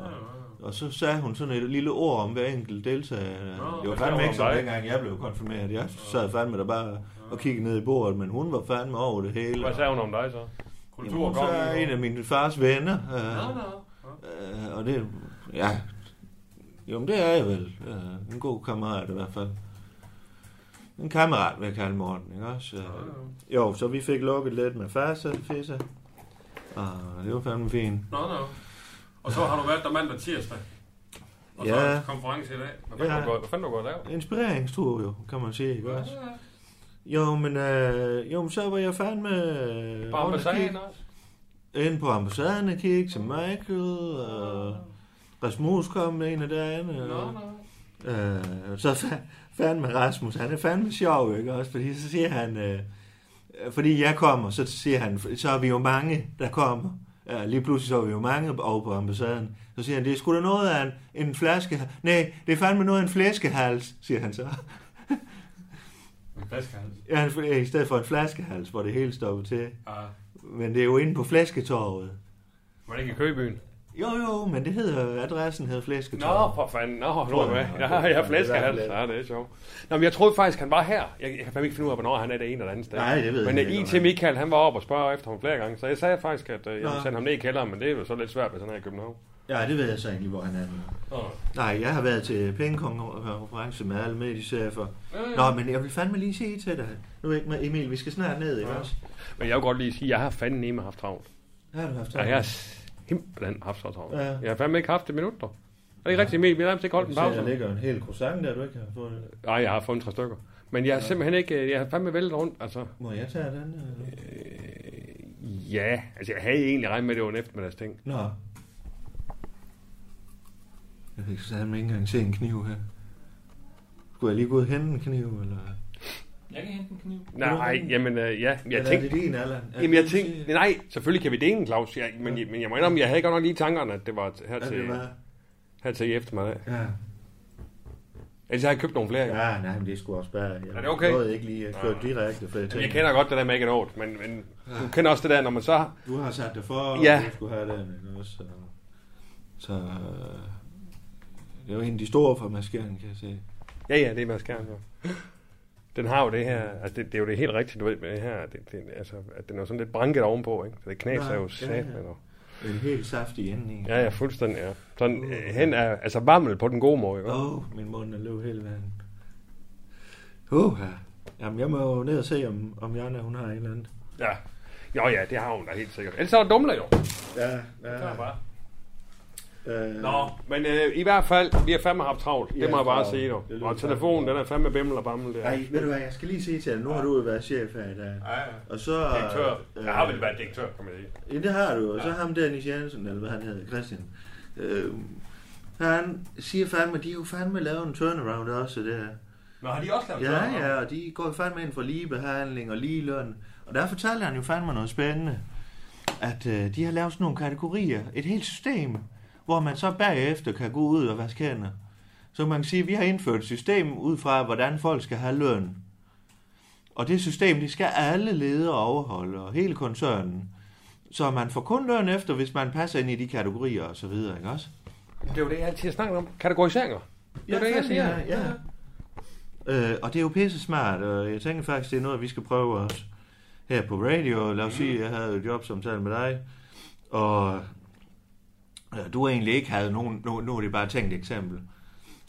[SPEAKER 11] og så sagde hun sådan et lille ord om hver enkelt deltager. Det var fandme ikke som dengang jeg blev konfirmeret. Jeg sad fandme der bare og kiggede ned i bordet, men hun var fandme over det hele.
[SPEAKER 3] Hvad sagde hun om dig så?
[SPEAKER 11] Jamen, hun er en af mine fars venner. Øh, øh, og det, ja, jo, men det er jeg vel. Øh, en god kammerat i hvert fald. En kammerat, vil jeg kalde Morten, ikke også? Øh, jo, så vi fik lukket lidt med farsa, fisse. Og det var fandme fint.
[SPEAKER 3] Nå, nå. Og så har du været der mandag tirsdag. Og så
[SPEAKER 11] Ja.
[SPEAKER 3] er konference i dag. Hvad fanden
[SPEAKER 11] Ja.
[SPEAKER 3] du gået og lavet?
[SPEAKER 11] Inspireringstur jo, kan man sige, ikke også? Jo, men, øh, jo, men så var jeg fandme... øh,
[SPEAKER 3] På ambassaden også?
[SPEAKER 11] Inde på ambassaden og kigge til Michael, og Rasmus kom med en af dagene.
[SPEAKER 3] Nå,
[SPEAKER 11] og-
[SPEAKER 3] nå.
[SPEAKER 11] Øh, så fa- fandme Rasmus, han er fandme sjov, ikke også? Fordi så siger han, øh, fordi jeg kommer, så siger han, så er vi jo mange, der kommer. Ja, lige pludselig så er vi jo mange over på ambassaden. Så siger han, det er sgu da noget af en, en flaske... Nej, det er fandme noget af en flæskehals, siger han så.
[SPEAKER 3] En flaskehals.
[SPEAKER 11] Ja, fl- i stedet for en flaskehals, hvor det hele stopper til.
[SPEAKER 3] Ja.
[SPEAKER 11] Men det er jo inde på Flæsketorvet.
[SPEAKER 3] Var det ikke i Køgebyen?
[SPEAKER 11] Jo, jo, men det hedder, adressen hedder Flæsketorvet.
[SPEAKER 3] Nå, for fanden. Nå, nu er jeg med.
[SPEAKER 11] Er
[SPEAKER 3] jeg har
[SPEAKER 11] fandme
[SPEAKER 3] flæskehals. Ja, det er sjovt. Nå, men jeg troede faktisk, han var her. Jeg, jeg kan fandme ikke finde ud af, hvornår han er det ene eller andet sted.
[SPEAKER 11] Nej, det ved
[SPEAKER 3] men
[SPEAKER 11] jeg
[SPEAKER 3] øh,
[SPEAKER 11] ikke,
[SPEAKER 3] IT
[SPEAKER 11] hvad han-
[SPEAKER 3] Michael, han var oppe og spørge efter ham flere gange. Så jeg sagde faktisk, at øh, jeg ville sende ham ned i kælderen, men det er jo så lidt svært, hvis han er i København.
[SPEAKER 11] Ja, det ved jeg så egentlig, hvor han er nu.
[SPEAKER 3] Nå.
[SPEAKER 11] Nej, jeg har været til pengekonference med alle mediechefer.
[SPEAKER 3] Ja, ja.
[SPEAKER 11] Nå, men jeg vil fandme lige sige til dig. Nu er ikke med Emil, vi skal snart ned, ikke
[SPEAKER 3] Ja.
[SPEAKER 11] også?
[SPEAKER 3] Men jeg vil godt lige sige, at jeg har fandme nemme haft travlt.
[SPEAKER 11] Har du haft
[SPEAKER 3] Ja,
[SPEAKER 11] travlt?
[SPEAKER 3] jeg har simpelthen haft så travlt.
[SPEAKER 11] Ja.
[SPEAKER 3] Jeg har fandme ikke haft det minutter. Er det ikke rigtigt, Emil? Vi har nærmest ikke holdt en pause.
[SPEAKER 11] Der ligger en hel croissant der, du ikke har fået.
[SPEAKER 3] Nej, jeg har fundet tre stykker. Men jeg har
[SPEAKER 11] Ja.
[SPEAKER 3] simpelthen ikke... øh, Jeg har fandme væltet rundt, altså.
[SPEAKER 11] Må jeg tage den? Eller?
[SPEAKER 3] Ja, altså jeg havde egentlig regnet med, at det var en eftermiddagsting.
[SPEAKER 11] Nå. Jeg fik så ikke engang se en kniv her. Skulle jeg lige gå ud og hente en kniv, eller?
[SPEAKER 6] Jeg kan hente en kniv.
[SPEAKER 3] Nej, jamen øh, ja, jeg
[SPEAKER 11] Eller er
[SPEAKER 3] tænkte...
[SPEAKER 11] det din, Allan? Er
[SPEAKER 3] Jamen jeg
[SPEAKER 11] det
[SPEAKER 3] tænkte, nej, selvfølgelig kan vi dele en, Claus. Jeg, men, men jeg må indrømme, jeg havde godt nok lige i tankerne, at det var her
[SPEAKER 11] Ja,
[SPEAKER 3] til,
[SPEAKER 11] det var-
[SPEAKER 3] her til i eftermiddag.
[SPEAKER 11] Ja.
[SPEAKER 3] Ellers har jeg købt nogle flere.
[SPEAKER 11] Ja, nej, men det skulle også bare... Jeg
[SPEAKER 3] Er det okay?
[SPEAKER 11] nåede ikke lige at køre direkte, for jeg
[SPEAKER 3] Jamen, jeg kender godt det der med ikke noget, men, men du kender også det der, når man så...
[SPEAKER 11] Du har sat det for,
[SPEAKER 3] Ja.
[SPEAKER 11] og du skulle have den, ikke også? Så, så øh, det er jo en af de store fra maskeren, kan jeg se.
[SPEAKER 3] Ja, ja, det er maskeren. jo. Den har jo det her, altså det, det er jo det helt rigtigt, du ved, med det her, det, det, altså, at den er sådan lidt branket ovenpå, ikke? Så det knaser
[SPEAKER 11] Ja,
[SPEAKER 3] jo
[SPEAKER 11] ja,
[SPEAKER 3] sat
[SPEAKER 11] ja.
[SPEAKER 3] noget.
[SPEAKER 11] En helt saftig ende i.
[SPEAKER 3] Ja, ja, fuldstændig, ja. Sådan øh, hen er, altså varmel på den gode måde, ikke?
[SPEAKER 11] Åh, oh, min mund er løb hele vejen. Uh, ja. Jamen, jeg må jo ned og se, om, om Jana, hun har en eller anden.
[SPEAKER 3] Ja. Jo, ja, det har hun da helt sikkert. Ellers er der dumler jo.
[SPEAKER 11] Ja,
[SPEAKER 3] Det er bare.
[SPEAKER 11] Øh,
[SPEAKER 3] Nå, men øh, i hvert fald, vi har fandme haft travlt. Det
[SPEAKER 11] Ja,
[SPEAKER 3] må jeg bare sige.
[SPEAKER 11] Det lyder
[SPEAKER 3] Og telefonen, den er fandme bimmel og bammel der.
[SPEAKER 11] Nej, ved du hvad, jeg skal lige sige til dig, nu har du jo været chef her i dag.
[SPEAKER 3] Ja, ja.
[SPEAKER 11] Og så...
[SPEAKER 3] Direktør.
[SPEAKER 11] øh,
[SPEAKER 3] Jeg har vel været direktør, kan man sige.
[SPEAKER 11] Ja, det har du. Og så ham Dennis Jensen, eller hvad han hedder, Christian. Øh, han siger fandme, de har jo fandme lavet en turnaround også, det her.
[SPEAKER 3] Nå, har de også lavet
[SPEAKER 11] Ja,
[SPEAKER 3] turnaround?
[SPEAKER 11] ja, og de går jo fandme ind for lige behandling og lige løn. Og der fortalte han jo fandme noget spændende. At øh, de har lavet sådan nogle kategorier. Et helt system, hvor man så bagefter kan gå ud og vaske hænder. Så man kan sige, at vi har indført et system ud fra, hvordan folk skal have løn. Og det system, det skal alle ledere overholde, og hele koncernen. Så man får kun løn efter, hvis man passer ind i de kategorier og så videre, ikke også?
[SPEAKER 3] Det er jo det, jeg altid har snakket om. Kategoriseringer. Det er jo det, jeg siger.
[SPEAKER 11] Ja, ja. Øh, og det er jo pisse smart, og jeg tænker faktisk, det er noget, vi skal prøve også her på radio. Lad os sige, jeg havde et jobsamtale med dig, og du egentlig ikke havde nogen, nu, nu er det bare et tænkt eksempel.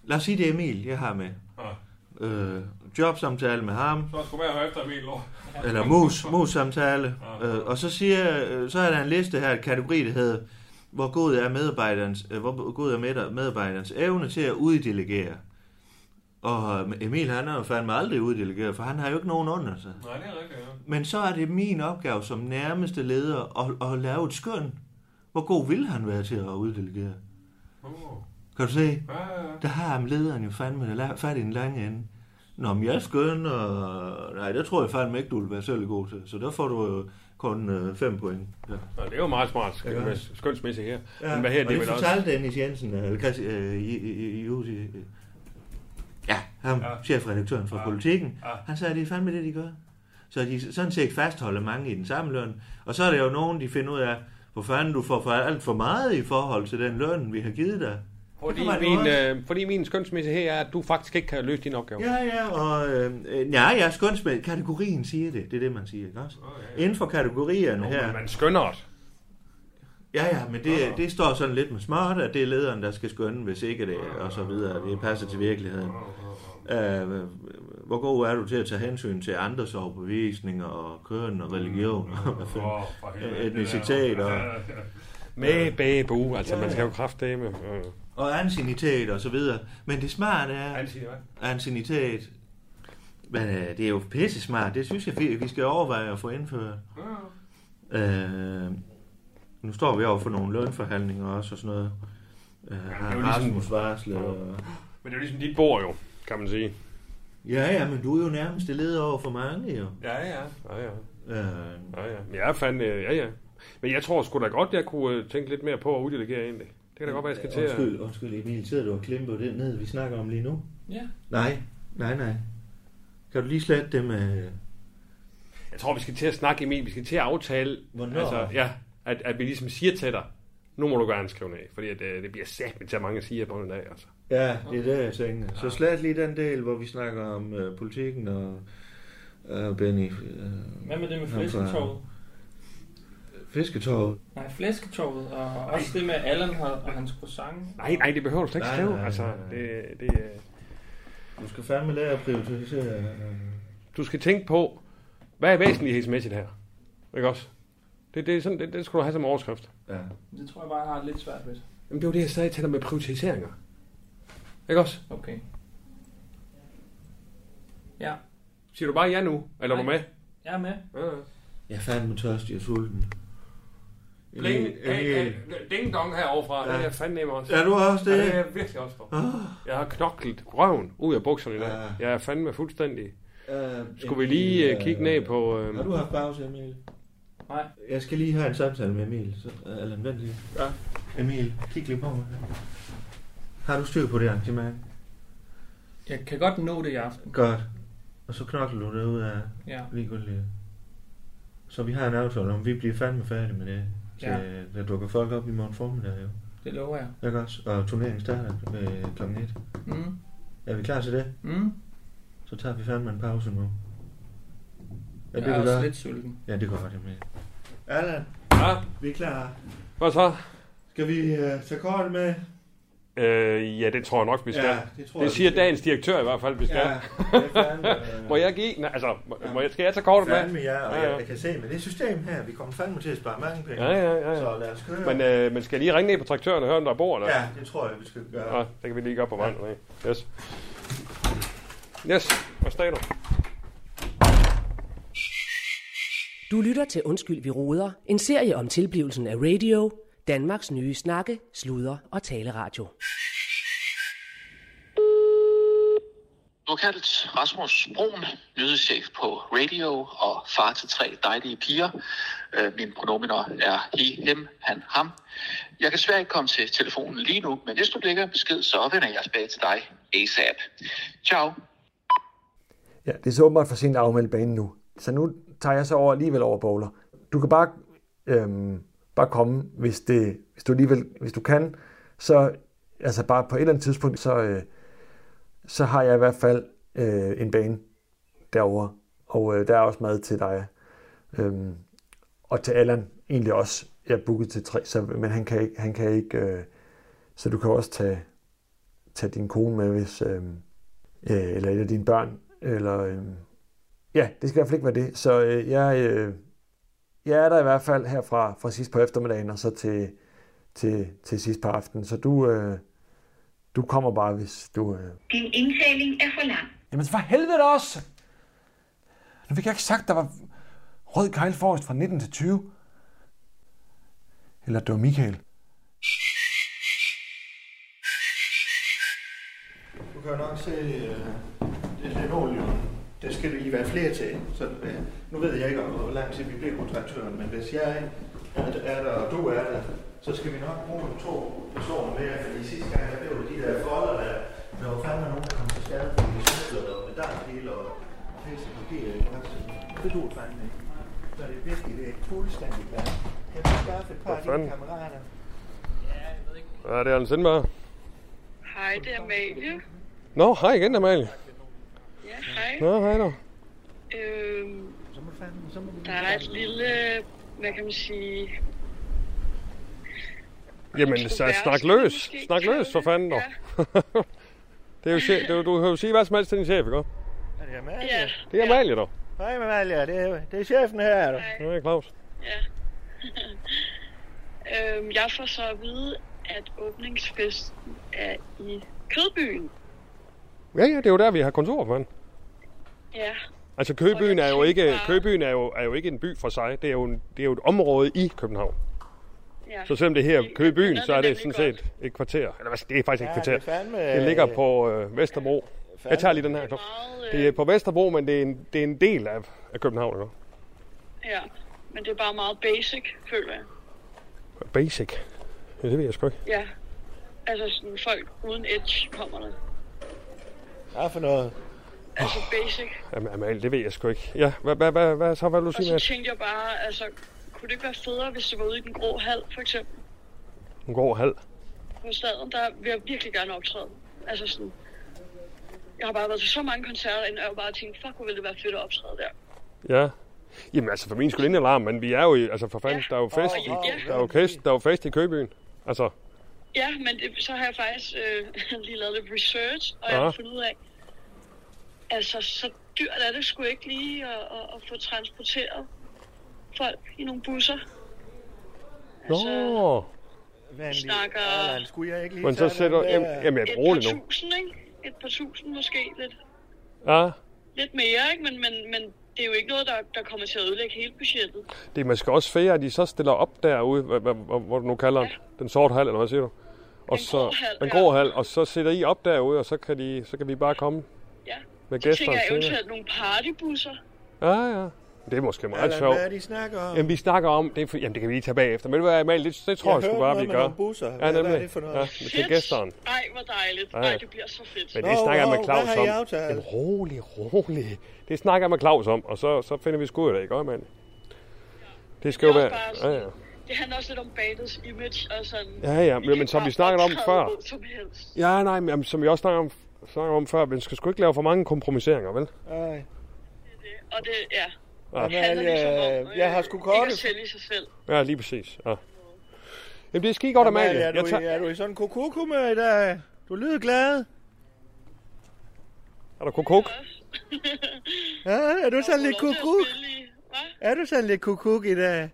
[SPEAKER 11] Lad os sige, det er Emil, jeg har med. Øh, jobsamtale med ham,
[SPEAKER 3] Så skulle være efter Emil
[SPEAKER 11] eller mus, mus samtale. Øh, og så siger, øh, så er der en liste her, et kategori, der hedder, hvor god er medarbejderens, øh, hvor god er med- medarbejderens evne til at uddelegere. Og Emil, han er jo fandme aldrig uddelegeret, for han har jo ikke nogen under sig.
[SPEAKER 3] Nej, det er rigtigt, ja.
[SPEAKER 11] Men så er det min opgave som nærmeste leder at, at lave et skøn. Hvor god vil han være til at uddelegere?
[SPEAKER 3] Oh.
[SPEAKER 11] Kan du se?
[SPEAKER 3] Ja, ja, ja.
[SPEAKER 11] Der har ham lederen jo fandme fat i en lang ende. Nå, men jeg skøn, og... Nej, det tror jeg fandme ikke, du vil være særlig god til. Så der får du jo kun 5 point. Ja.
[SPEAKER 3] Nå, det er jo meget smart,
[SPEAKER 11] Ja.
[SPEAKER 3] skøn- skønsmæssigt her.
[SPEAKER 11] Ja,
[SPEAKER 3] Men hvad her,
[SPEAKER 11] og
[SPEAKER 3] det
[SPEAKER 11] det
[SPEAKER 3] er også...
[SPEAKER 11] fortalte Dennis Jensen, øh, eller Chris, øh, i, i, i, i, ja, ham,
[SPEAKER 3] Ja.
[SPEAKER 11] ja. chefredaktøren for
[SPEAKER 3] Ja.
[SPEAKER 11] ja. politikken,
[SPEAKER 3] Ja.
[SPEAKER 11] ja. han sagde, det er fandme det, de gør. Så de sådan set fastholder mange i den samme løn. Og så er der jo nogen, de finder ud af, hvor fanden du får for alt for meget i forhold til den løn, vi har givet dig.
[SPEAKER 3] Fordi
[SPEAKER 11] Det jo
[SPEAKER 3] min,
[SPEAKER 11] også.
[SPEAKER 3] øh, fordi min skønsmæssige her er, at du faktisk ikke kan løse din opgave.
[SPEAKER 11] Ja, ja, og øh, øh, ja, ja, skønsmænd, kategorien siger det. Det er det, man siger, ikke også? Inden for kategorierne
[SPEAKER 3] Nå,
[SPEAKER 11] her...
[SPEAKER 3] men man skønner os.
[SPEAKER 11] Ja, ja, men det, det står sådan lidt med smart, at det er lederen, der skal skønne, hvis ikke det, og så videre. Det passer til virkeligheden. Uh, hvor god er du til at tage hensyn til andres overbevisninger og køn og religion og
[SPEAKER 3] for helvede,
[SPEAKER 11] etnicitet og,
[SPEAKER 3] Med bag bu, altså man skal jo kraftedeme. med.
[SPEAKER 11] og ansignitet og så videre. Men det smarte er...
[SPEAKER 3] Ansignitet hvad?
[SPEAKER 11] Ansignitet. Men uh, det er jo pisse smart. Det synes jeg, vi skal overveje at få indført. Uh, nu står vi over for nogle lønforhandlinger også og sådan noget. Uh, har
[SPEAKER 3] jo ligesom-
[SPEAKER 11] Rasmus varslet og...
[SPEAKER 3] Men det er jo ligesom dit bord jo, kan man sige.
[SPEAKER 11] Ja, ja, men du er jo nærmest leder over for mange, jo.
[SPEAKER 3] Ja, ja. Ja, ja.
[SPEAKER 11] Øh,
[SPEAKER 3] Ja, ja. Men jeg er fandme, ja, ja. Men jeg tror sgu da godt, jeg kunne øh, tænke lidt mere på at uddelegere egentlig. Det kan da godt være, jeg skal til at...
[SPEAKER 11] undskyld, undskyld Emil, sidder du og klimper den ned, vi snakker om lige nu?
[SPEAKER 6] Ja.
[SPEAKER 11] Nej, nej, nej. Kan du lige slette det med...
[SPEAKER 3] Jeg tror, vi skal til at snakke, Emil. Vi skal til at aftale...
[SPEAKER 11] Hvornår?
[SPEAKER 3] Altså, ja, at, at vi ligesom siger til dig, nu må du gerne skrive ned, fordi at, øh, det bliver sæt med til mange at sige på en dag, altså.
[SPEAKER 11] Ja, det er det, jeg tænker. Så slet lige den del, hvor vi snakker om uh, politikken og uh, Benny. Uh,
[SPEAKER 6] Hvad med det med flæsketoget?
[SPEAKER 11] Fisketoget.
[SPEAKER 6] Nej, flæsketoget, og også det med Allan og, og hans croissant.
[SPEAKER 3] Nej, nej, det behøver du slet ikke
[SPEAKER 11] Nej,
[SPEAKER 3] skrive.
[SPEAKER 11] nej,
[SPEAKER 3] Altså,
[SPEAKER 11] nej.
[SPEAKER 3] det, det, øh,
[SPEAKER 11] Du skal fandme lære at prioritere. øh,
[SPEAKER 3] du skal tænke på, hvad er væsentlighedsmæssigt her? Ikke også? Det, det, er sådan, det, det skal du have som overskrift.
[SPEAKER 11] Ja.
[SPEAKER 6] Det tror jeg bare, jeg har lidt svært ved.
[SPEAKER 3] Jamen, det var det, jeg sagde til dig med prioriteringer. Ikke også?
[SPEAKER 6] Okay. Ja,
[SPEAKER 3] Siger du bare ja nu? Eller er du
[SPEAKER 6] Nej.
[SPEAKER 3] med?
[SPEAKER 6] jeg er med.
[SPEAKER 3] Ja, ja.
[SPEAKER 11] Jeg er fandme tørstig og sulten.
[SPEAKER 3] Bling, hey, hey, ding dong herovre, ja.
[SPEAKER 11] Ja.
[SPEAKER 3] det er jeg fandme også.
[SPEAKER 11] Er du også det?
[SPEAKER 3] Ja, det er jeg virkelig også for. Jeg har knoklet røven ud af bukserne i dag.
[SPEAKER 11] Ja.
[SPEAKER 3] Jeg er fandme fuldstændig.
[SPEAKER 11] Uh,
[SPEAKER 3] Skulle vi lige uh, kigge ned på... Uh,
[SPEAKER 11] Har du haft pause, Emil?
[SPEAKER 6] Nej.
[SPEAKER 11] Jeg skal lige have en samtale med Emil. Så, uh, Allan, vent lige.
[SPEAKER 3] Ja.
[SPEAKER 11] Emil, kig lige på mig. Har du styr på det arrangement?
[SPEAKER 6] Jeg kan godt nå det i aften.
[SPEAKER 11] Godt. Og så knokler du det ud af
[SPEAKER 6] Ja.
[SPEAKER 11] ligegyldigt. Så vi har en aftale om, vi bliver fandme færdige med det. Så
[SPEAKER 6] Ja.
[SPEAKER 11] ja. der dukker folk op i morgen formiddag, jo.
[SPEAKER 6] Det lover jeg.
[SPEAKER 11] Ikke også? Og turneringen starter med kl. 1.
[SPEAKER 6] Mm.
[SPEAKER 11] Er vi klar til det?
[SPEAKER 6] Mm.
[SPEAKER 11] Så tager vi fandme en pause nu. Er
[SPEAKER 6] Jeg
[SPEAKER 11] det,
[SPEAKER 6] er
[SPEAKER 11] vi
[SPEAKER 6] også lidt sulten.
[SPEAKER 11] Ja, det går godt, Emil. Allan,
[SPEAKER 3] ja,
[SPEAKER 11] vi er klar.
[SPEAKER 3] hvad så?
[SPEAKER 11] Skal vi uh, tage kortet med?
[SPEAKER 3] Øh, ja, det tror jeg nok, vi skal.
[SPEAKER 11] Ja, det tror
[SPEAKER 3] det
[SPEAKER 11] jeg,
[SPEAKER 3] siger
[SPEAKER 11] skal.
[SPEAKER 3] dagens direktør i hvert fald, vi skal.
[SPEAKER 11] Ja, det er fandme, øh,
[SPEAKER 3] må jeg give? Nej, altså, må, må jeg, skal jeg tage kortet med?
[SPEAKER 11] Fandme ja, og
[SPEAKER 3] Ja,
[SPEAKER 11] ja,
[SPEAKER 3] ja.
[SPEAKER 11] ja. jeg kan se med det system her, vi kommer fandme til at spare mange penge.
[SPEAKER 3] Ja, ja, ja. ja.
[SPEAKER 11] Så lad os køre.
[SPEAKER 3] Men, øh, men skal jeg lige ringe ned på traktøren og høre, om der bor der?
[SPEAKER 11] Ja, det tror jeg, vi skal gøre.
[SPEAKER 3] Ja, det kan vi lige gøre på vejen. Ja. Yes. Yes, hvad står du?
[SPEAKER 5] Du lytter til Undskyld, vi råder. En serie om tilblivelsen af radio. Danmarks nye snakke, sludre og taleradio.
[SPEAKER 1] Du har kaldt Rasmus Brun, nyhedschef på radio og far til tre dejlige piger. Øh, Mine pronominer er he, him, han, ham. Jeg kan svært ikke komme til telefonen lige nu, men hvis du lægger en besked, så vender jeg tilbage til dig ASAP. Ciao.
[SPEAKER 2] Ja, det er så åbenbart for sent at afmelde banen nu. Så nu tager jeg så over alligevel over bowler. Du kan bare, øhm, bare komme, hvis, det, hvis du alligevel, hvis du kan, så altså bare på et eller andet tidspunkt, så, øh, så har jeg i hvert fald øh, en bane derovre. Og øh, der er også mad til dig. Øhm, og til Allan egentlig også. Jeg er booket til tre, så, men han kan ikke, han kan ikke øh, så du kan også tage, tage din kone med, hvis, øh, øh, eller et af dine børn, eller øh, ja, det skal i hvert fald ikke være det. Så øh, jeg, øh, jeg er der i hvert fald her fra, fra sidst på eftermiddagen, og så til, til, til sidst på aftenen. Så du, øh, Du kommer bare, hvis du... Øh...
[SPEAKER 12] Din indtaling er for lang.
[SPEAKER 2] Jamen for helvede også! Nu fik jeg ikke sagt, der var rød Kyle Forrest fra 19 til 20. Eller det var Michael.
[SPEAKER 11] Du kan nok se, øh, det er linoleum. Det skal I være flere til. Så, øh, nu ved jeg ikke, hvor lang tid vi bliver kontraktøren, men hvis jeg er, er der, og du er der, så skal vi nok bruge to personer mere, fordi sidste gang, der blev de der folder der, der var fandme nogen, der kom til skade, fordi de snødlede og med der hele og pisse papir, ikke? Det du fandme ikke. Så det er virkelig, det er fuldstændig klart. Jeg vil skaffe et par af
[SPEAKER 3] Hvad
[SPEAKER 11] dine kammerater.
[SPEAKER 3] Ja, det er Anders Sindberg.
[SPEAKER 9] Hej, det er Amalie.
[SPEAKER 3] Nå, hej igen, Amalie.
[SPEAKER 9] Ja, hej.
[SPEAKER 3] Nå, hej da.
[SPEAKER 9] Øhm, der er et lille, hvad kan man sige...
[SPEAKER 3] Jamen, så snak løs. Snak løs, for fanden dog. det er jo chef, det er, jo- du kan jo sige hvad som helst til din chef, ikke?
[SPEAKER 11] Er det Amalie?
[SPEAKER 9] Ja.
[SPEAKER 3] Det er Amalie, dog.
[SPEAKER 11] Hej Amalie, det er, det er chefen her. Du.
[SPEAKER 3] Det er Claus.
[SPEAKER 9] Ja. øhm, jeg får så at vide, at åbningsfesten er i Kødbyen.
[SPEAKER 3] Ja, ja, det er jo der, vi har kontor, mand.
[SPEAKER 9] Ja.
[SPEAKER 3] Altså, Købyen er jo ikke, Købyen er jo, er jo ikke en by for sig. Det er jo, en, det er jo et område i København.
[SPEAKER 9] ja.
[SPEAKER 3] Så selvom det her Købyen, så er det sådan set et kvarter. Eller hvad, det er faktisk ikke et
[SPEAKER 11] Ja,
[SPEAKER 3] kvarter.
[SPEAKER 11] det fandme-
[SPEAKER 3] Det ligger på øh, Vesterbro. Jeg tager lige den her. Det er på Vesterbro, men det er en, det er en del af, af København. Ikke?
[SPEAKER 9] Ja, men det er bare meget basic, føler jeg.
[SPEAKER 3] Basic. Ja, det ved jeg sgu ikke.
[SPEAKER 9] Ja. Altså sådan folk uden edge kommer der.
[SPEAKER 11] Hvad for noget?
[SPEAKER 9] Altså basic.
[SPEAKER 3] Jamen, Amalie, det ved jeg sgu ikke. Ja, hvad, hvad, hvad, hvad så? Hvad vil du
[SPEAKER 9] Og
[SPEAKER 3] sige
[SPEAKER 9] så
[SPEAKER 3] med
[SPEAKER 9] tænkte jeg bare, altså, kunne det ikke være federe, hvis det var ude i den grå hal, for eksempel?
[SPEAKER 3] en god halv?
[SPEAKER 9] På staden, der vil jeg virkelig gerne optræde. Altså sådan, jeg har bare været til så mange koncerter, og jeg har bare tænkt, fuck, hvor ville det være fedt at optræde der.
[SPEAKER 3] Ja. Jamen altså, for min skyld ingen alarm, men vi er jo i, altså for fanden, der er jo fest, i,
[SPEAKER 9] Ja.
[SPEAKER 3] der er jo fest, der er jo fest i Købyen. Altså,
[SPEAKER 9] Ja, men det, så har jeg faktisk øh, lige lavet lidt research, og jeg
[SPEAKER 3] Ja.
[SPEAKER 9] har fundet ud af, altså så dyrt er det sgu ikke lige at, at, at få transporteret folk i nogle busser.
[SPEAKER 3] Nå.
[SPEAKER 9] Vi snakker
[SPEAKER 11] skulle jeg ikke lige
[SPEAKER 3] Men så sætter... Jamen,
[SPEAKER 11] der-
[SPEAKER 3] jamen jeg
[SPEAKER 9] et
[SPEAKER 3] er
[SPEAKER 9] par
[SPEAKER 3] nu.
[SPEAKER 9] tusind, ikke? Et par tusind måske, lidt,
[SPEAKER 3] Ja,
[SPEAKER 9] lidt mere, ikke? Men, men, men det er jo ikke noget, der, der kommer til at ødelægge hele budgettet.
[SPEAKER 3] det er måske også fair, at de så stiller op derude, hvad, hvad, hvad, hvor du nu kalder den. Den sorte hal, eller hvad siger du? Og
[SPEAKER 9] Den
[SPEAKER 3] så,
[SPEAKER 9] grå hal,
[SPEAKER 3] Den
[SPEAKER 9] ja.
[SPEAKER 3] grå hal, og så sætter I op derude, og så kan, de, så kan vi bare komme
[SPEAKER 9] Ja.
[SPEAKER 3] Med
[SPEAKER 9] Så
[SPEAKER 3] gæster
[SPEAKER 9] tænker jeg
[SPEAKER 3] senere.
[SPEAKER 9] eventuelt nogle partybusser.
[SPEAKER 3] Ja, ja. Det er måske meget
[SPEAKER 11] Allan,
[SPEAKER 3] sjovt.
[SPEAKER 11] hvad er det, I snakker om?
[SPEAKER 3] Jamen, vi snakker om, det, for- jamen, det kan vi lige tage bagefter. Men det, hvad, Amalie, det, det tror
[SPEAKER 11] Jeg
[SPEAKER 3] jeg, sgu bare, vi
[SPEAKER 11] med
[SPEAKER 3] gør.
[SPEAKER 11] busser.
[SPEAKER 3] Ja,
[SPEAKER 11] Hvad- hvad er
[SPEAKER 3] nemlig.
[SPEAKER 11] det for noget?
[SPEAKER 3] Ja, til gæsteren.
[SPEAKER 9] Ej, hvor dejligt.
[SPEAKER 3] Ja,
[SPEAKER 9] Ej, det bliver så fedt.
[SPEAKER 3] Men det snakker jeg med
[SPEAKER 11] Hov,
[SPEAKER 3] Claus
[SPEAKER 11] hvad har I
[SPEAKER 3] om.
[SPEAKER 11] aftalt?
[SPEAKER 3] Jamen, rolig, rolig. Det snakker jeg med Claus om, og så, så finder vi sgu ud af det, ikke, Amalie? Det skal jo
[SPEAKER 9] Det er
[SPEAKER 3] være...
[SPEAKER 9] bare
[SPEAKER 3] Ja,
[SPEAKER 9] sådan-
[SPEAKER 3] ja.
[SPEAKER 9] Det handler også lidt om bandets image og sådan.
[SPEAKER 3] Ja, ja, men, men som vi snakkede om før.
[SPEAKER 9] Som helst.
[SPEAKER 3] Ja, nej, men som vi også snakker om, snakker om før, men skal sgu ikke lave for mange kompromiseringer, vel?
[SPEAKER 11] Ej.
[SPEAKER 9] Og det, ja.
[SPEAKER 3] Ja.
[SPEAKER 9] Det handler ligesom om, øh,
[SPEAKER 11] jeg har sgu
[SPEAKER 9] ikke
[SPEAKER 11] kortet.
[SPEAKER 9] at sælge sig selv.
[SPEAKER 3] Ja, lige præcis. Ja. Jamen, det er skide godt, Amalie.
[SPEAKER 11] er, du,
[SPEAKER 3] Jeg
[SPEAKER 11] i-
[SPEAKER 3] tager...
[SPEAKER 11] er du i sådan en kokokumør i dag? Du lyder glad.
[SPEAKER 3] Er der kokok?
[SPEAKER 11] Ja, er du sådan lidt kukuk? Er du sådan lidt kukuk i dag?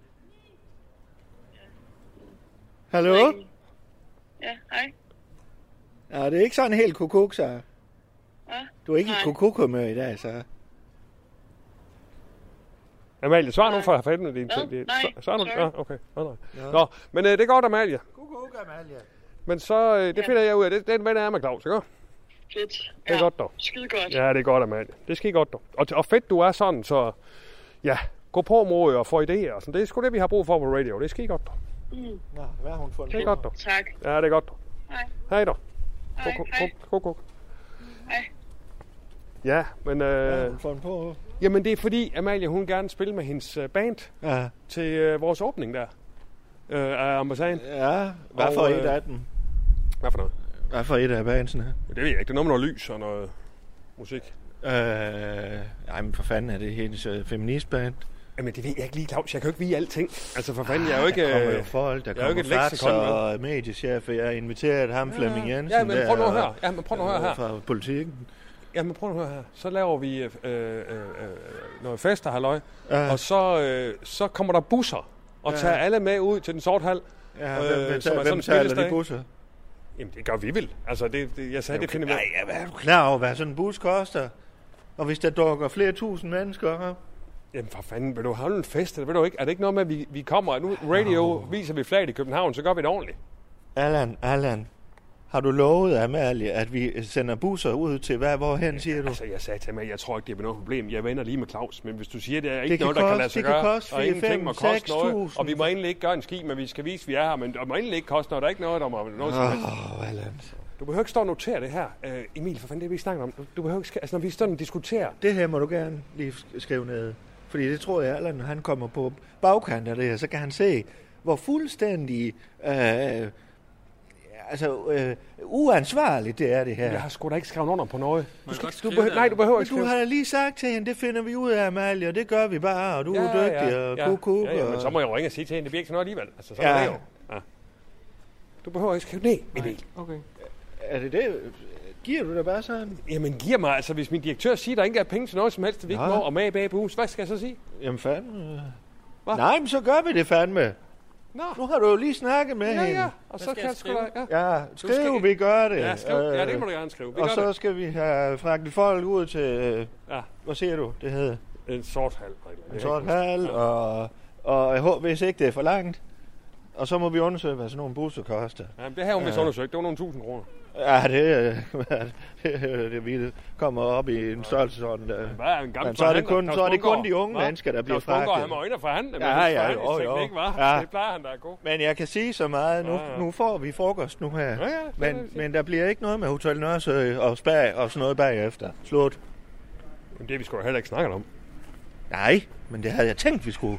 [SPEAKER 11] Hallo?
[SPEAKER 9] Ja, hej.
[SPEAKER 11] Ja, det er ikke sådan helt kukuk, så.
[SPEAKER 9] Hvad?
[SPEAKER 11] Du er ikke i
[SPEAKER 9] Nej.
[SPEAKER 11] kokokumør i dag, så.
[SPEAKER 3] Amalie, svar nu for fanden. Din,
[SPEAKER 9] Hvad?
[SPEAKER 3] din,
[SPEAKER 9] Nej,
[SPEAKER 3] svar nu. Ja, okay. Ja, nej.
[SPEAKER 11] Ja.
[SPEAKER 3] Nå, men øh, det er godt, Amalie.
[SPEAKER 11] Kukuk, Amalie.
[SPEAKER 3] Men så, øh, det finder jeg ud af. Det, den venner jeg med Claus, ikke?
[SPEAKER 9] Fedt.
[SPEAKER 3] Det er godt, dog.
[SPEAKER 9] Skide godt.
[SPEAKER 3] Ja, det er godt, Amalie. Det er skide godt, dog. Og, og fedt, du er sådan, så... Ja, gå på mod og få idéer. og Sådan. Det er sgu det, vi har brug for på radio. Det er skide godt, dog.
[SPEAKER 9] Mm.
[SPEAKER 11] Nå, hvad har hun fundet
[SPEAKER 3] Det er godt, dog.
[SPEAKER 9] Tak.
[SPEAKER 3] Ja, det er godt, dog.
[SPEAKER 9] Hej.
[SPEAKER 3] Hej, dog.
[SPEAKER 9] Hej,
[SPEAKER 3] Kuk,
[SPEAKER 9] hej.
[SPEAKER 3] kuk, kuk, kuk.
[SPEAKER 9] Hej.
[SPEAKER 3] Ja, men... Øh,
[SPEAKER 11] fundet på?
[SPEAKER 3] jamen, det er fordi, Amalie, hun gerne spille med hendes øh, band
[SPEAKER 11] Ja.
[SPEAKER 3] til øh, vores åbning der. Øh, af ambassaden.
[SPEAKER 11] Ja, hvad
[SPEAKER 3] Og,
[SPEAKER 11] for
[SPEAKER 3] øh,
[SPEAKER 11] et af dem?
[SPEAKER 3] Hvad for noget?
[SPEAKER 11] Hvad for et af bandsene?
[SPEAKER 3] Det ved jeg ikke. Det er noget med noget lys og noget musik.
[SPEAKER 11] Øh, ej, men for fanden er det hendes uh, feministband?
[SPEAKER 3] Jamen, det ved jeg ikke lige, Claus. Jeg kan jo ikke vide alting. Altså, for fanden, jeg er jo ikke...
[SPEAKER 11] Der kommer jo
[SPEAKER 3] øh,
[SPEAKER 11] folk, der
[SPEAKER 3] er jo
[SPEAKER 11] kommer
[SPEAKER 3] vel?
[SPEAKER 11] og mediechef. Jeg har inviteret ham, Flemming Jensen.
[SPEAKER 3] Ja, men prøv nu at høre. Ja, men prøv nu at høre her.
[SPEAKER 11] Fra politikken.
[SPEAKER 3] Jamen, prøv nu at høre her. Så laver vi øh, øh, øh, noget fester, halløj.
[SPEAKER 11] Ja.
[SPEAKER 3] Og så, øh, så kommer der busser og
[SPEAKER 11] Ja.
[SPEAKER 3] tager alle med ud til den sorte hal.
[SPEAKER 11] Ja, hvem, hvem,
[SPEAKER 3] som er
[SPEAKER 11] hvem
[SPEAKER 3] sådan en
[SPEAKER 11] taler de busser?
[SPEAKER 3] Jamen, det gør vi vel. Altså, det, det jeg sagde, det finder vi...
[SPEAKER 11] Nej, ja, er du klar over, hvad sådan en bus koster? Og hvis der dukker flere tusind mennesker op?
[SPEAKER 3] Jamen for fanden, vil du holde en fest, eller vil du ikke? Er det ikke noget med, at vi, vi kommer, nu radio oh. viser vi flaget i København, så gør vi det ordentligt.
[SPEAKER 11] Allan, Allan, har du lovet Amalie, at vi sender busser ud til hvad, hvorhen, siger du?
[SPEAKER 3] Altså, jeg sagde til mig, jeg tror ikke, det er noget problem. Jeg vender lige med Claus, men hvis du siger, det er
[SPEAKER 11] Det
[SPEAKER 3] ikke
[SPEAKER 11] kan
[SPEAKER 3] noget, der kan
[SPEAKER 11] koste-
[SPEAKER 3] lade sig
[SPEAKER 11] det kan
[SPEAKER 3] gøre,
[SPEAKER 11] koste
[SPEAKER 3] og
[SPEAKER 11] 4,
[SPEAKER 3] ingenting må
[SPEAKER 11] 5,
[SPEAKER 3] koste noget,
[SPEAKER 11] 6.000.
[SPEAKER 3] og vi må egentlig ikke gøre en ski, men vi skal vise, at vi er her, men det må egentlig ikke koste noget. Der er ikke noget, der må noget som helst.
[SPEAKER 11] Åh, Allan.
[SPEAKER 3] Du behøver ikke stå og notere det her. Uh, Emil, for fanden, det er vi snakker om. Du, du behøver ikke, altså når vi står og diskuterer,
[SPEAKER 11] Det her må du gerne lige skrive ned. Fordi det tror jeg, Allan, når han kommer på bagkant af det her, så kan han se, hvor fuldstændig øh, altså, øh, uansvarligt det er, det her.
[SPEAKER 3] jeg har sgu da ikke skrevet under på noget. Du skal, du behøver, nej, du behøver
[SPEAKER 11] Men
[SPEAKER 3] ikke
[SPEAKER 11] du har lige sagt til hende, det finder vi ud af, Amalie, og det gør vi bare, og du er dygtig, og
[SPEAKER 3] ja,
[SPEAKER 11] kuk, kuk,
[SPEAKER 3] ja, ja, men
[SPEAKER 11] og-
[SPEAKER 3] så må jeg jo ringe og sige til hende, det bliver ikke sådan noget alligevel. Altså, så
[SPEAKER 11] Ja.
[SPEAKER 3] er det jo. Ja. Du behøver ikke skrive ned, Emil.
[SPEAKER 6] Okay.
[SPEAKER 11] Er det det? Giver du da bare sådan?
[SPEAKER 3] Jamen, giv mig, altså, hvis min direktør siger, at der ikke er penge til noget som helst, det vi ikke må, og med bag hus, hvad skal jeg så sige?
[SPEAKER 11] Jamen fandme.
[SPEAKER 3] Hva?
[SPEAKER 11] Nej, men så gør vi det fandme.
[SPEAKER 3] Nå,
[SPEAKER 11] Nu har du jo lige snakket med
[SPEAKER 3] ja,
[SPEAKER 11] hende.
[SPEAKER 3] ja, og så
[SPEAKER 6] skal
[SPEAKER 3] kan
[SPEAKER 6] jeg
[SPEAKER 3] da, ja.
[SPEAKER 11] Ja, skriv, vi gør det.
[SPEAKER 3] Ja, skriv, ja, det
[SPEAKER 11] Øh,
[SPEAKER 3] må du gerne skrive. Vi
[SPEAKER 11] Og
[SPEAKER 3] gør
[SPEAKER 11] så
[SPEAKER 3] det.
[SPEAKER 11] skal vi have fragtet folk ud til, øh,
[SPEAKER 3] Ja.
[SPEAKER 11] hvad siger du, det hedder?
[SPEAKER 3] En sort hal.
[SPEAKER 11] En sort hal, og, og jeg håber, hvis ikke det er for langt. Og så må vi undersøge, hvad sådan nogle busser koster.
[SPEAKER 3] Ja, det her hun vist
[SPEAKER 11] Ja.
[SPEAKER 3] undersøgt. Det var nogle tusind kroner.
[SPEAKER 11] Ja, det, øh, det, det, det vi kommer op i en størrelse sådan der.
[SPEAKER 3] Hvad er en gammel
[SPEAKER 11] Men så er det kun, så er det kun de unge mennesker, der bliver fragtet.
[SPEAKER 3] han må ind og forhandle. men
[SPEAKER 11] Ja, ja, jo, jo.
[SPEAKER 3] Ikke var.
[SPEAKER 11] Ja.
[SPEAKER 3] Det plejer han da at gå.
[SPEAKER 11] Men jeg kan sige så meget, nu, nu får vi frokost nu her.
[SPEAKER 3] Ja, ja, er
[SPEAKER 11] men, men der bliver ikke noget med Hotel Nørresø og spag og sådan noget bagefter. Slut.
[SPEAKER 3] Men det vi da heller ikke snakket om.
[SPEAKER 11] Nej, men det havde jeg tænkt, vi skulle.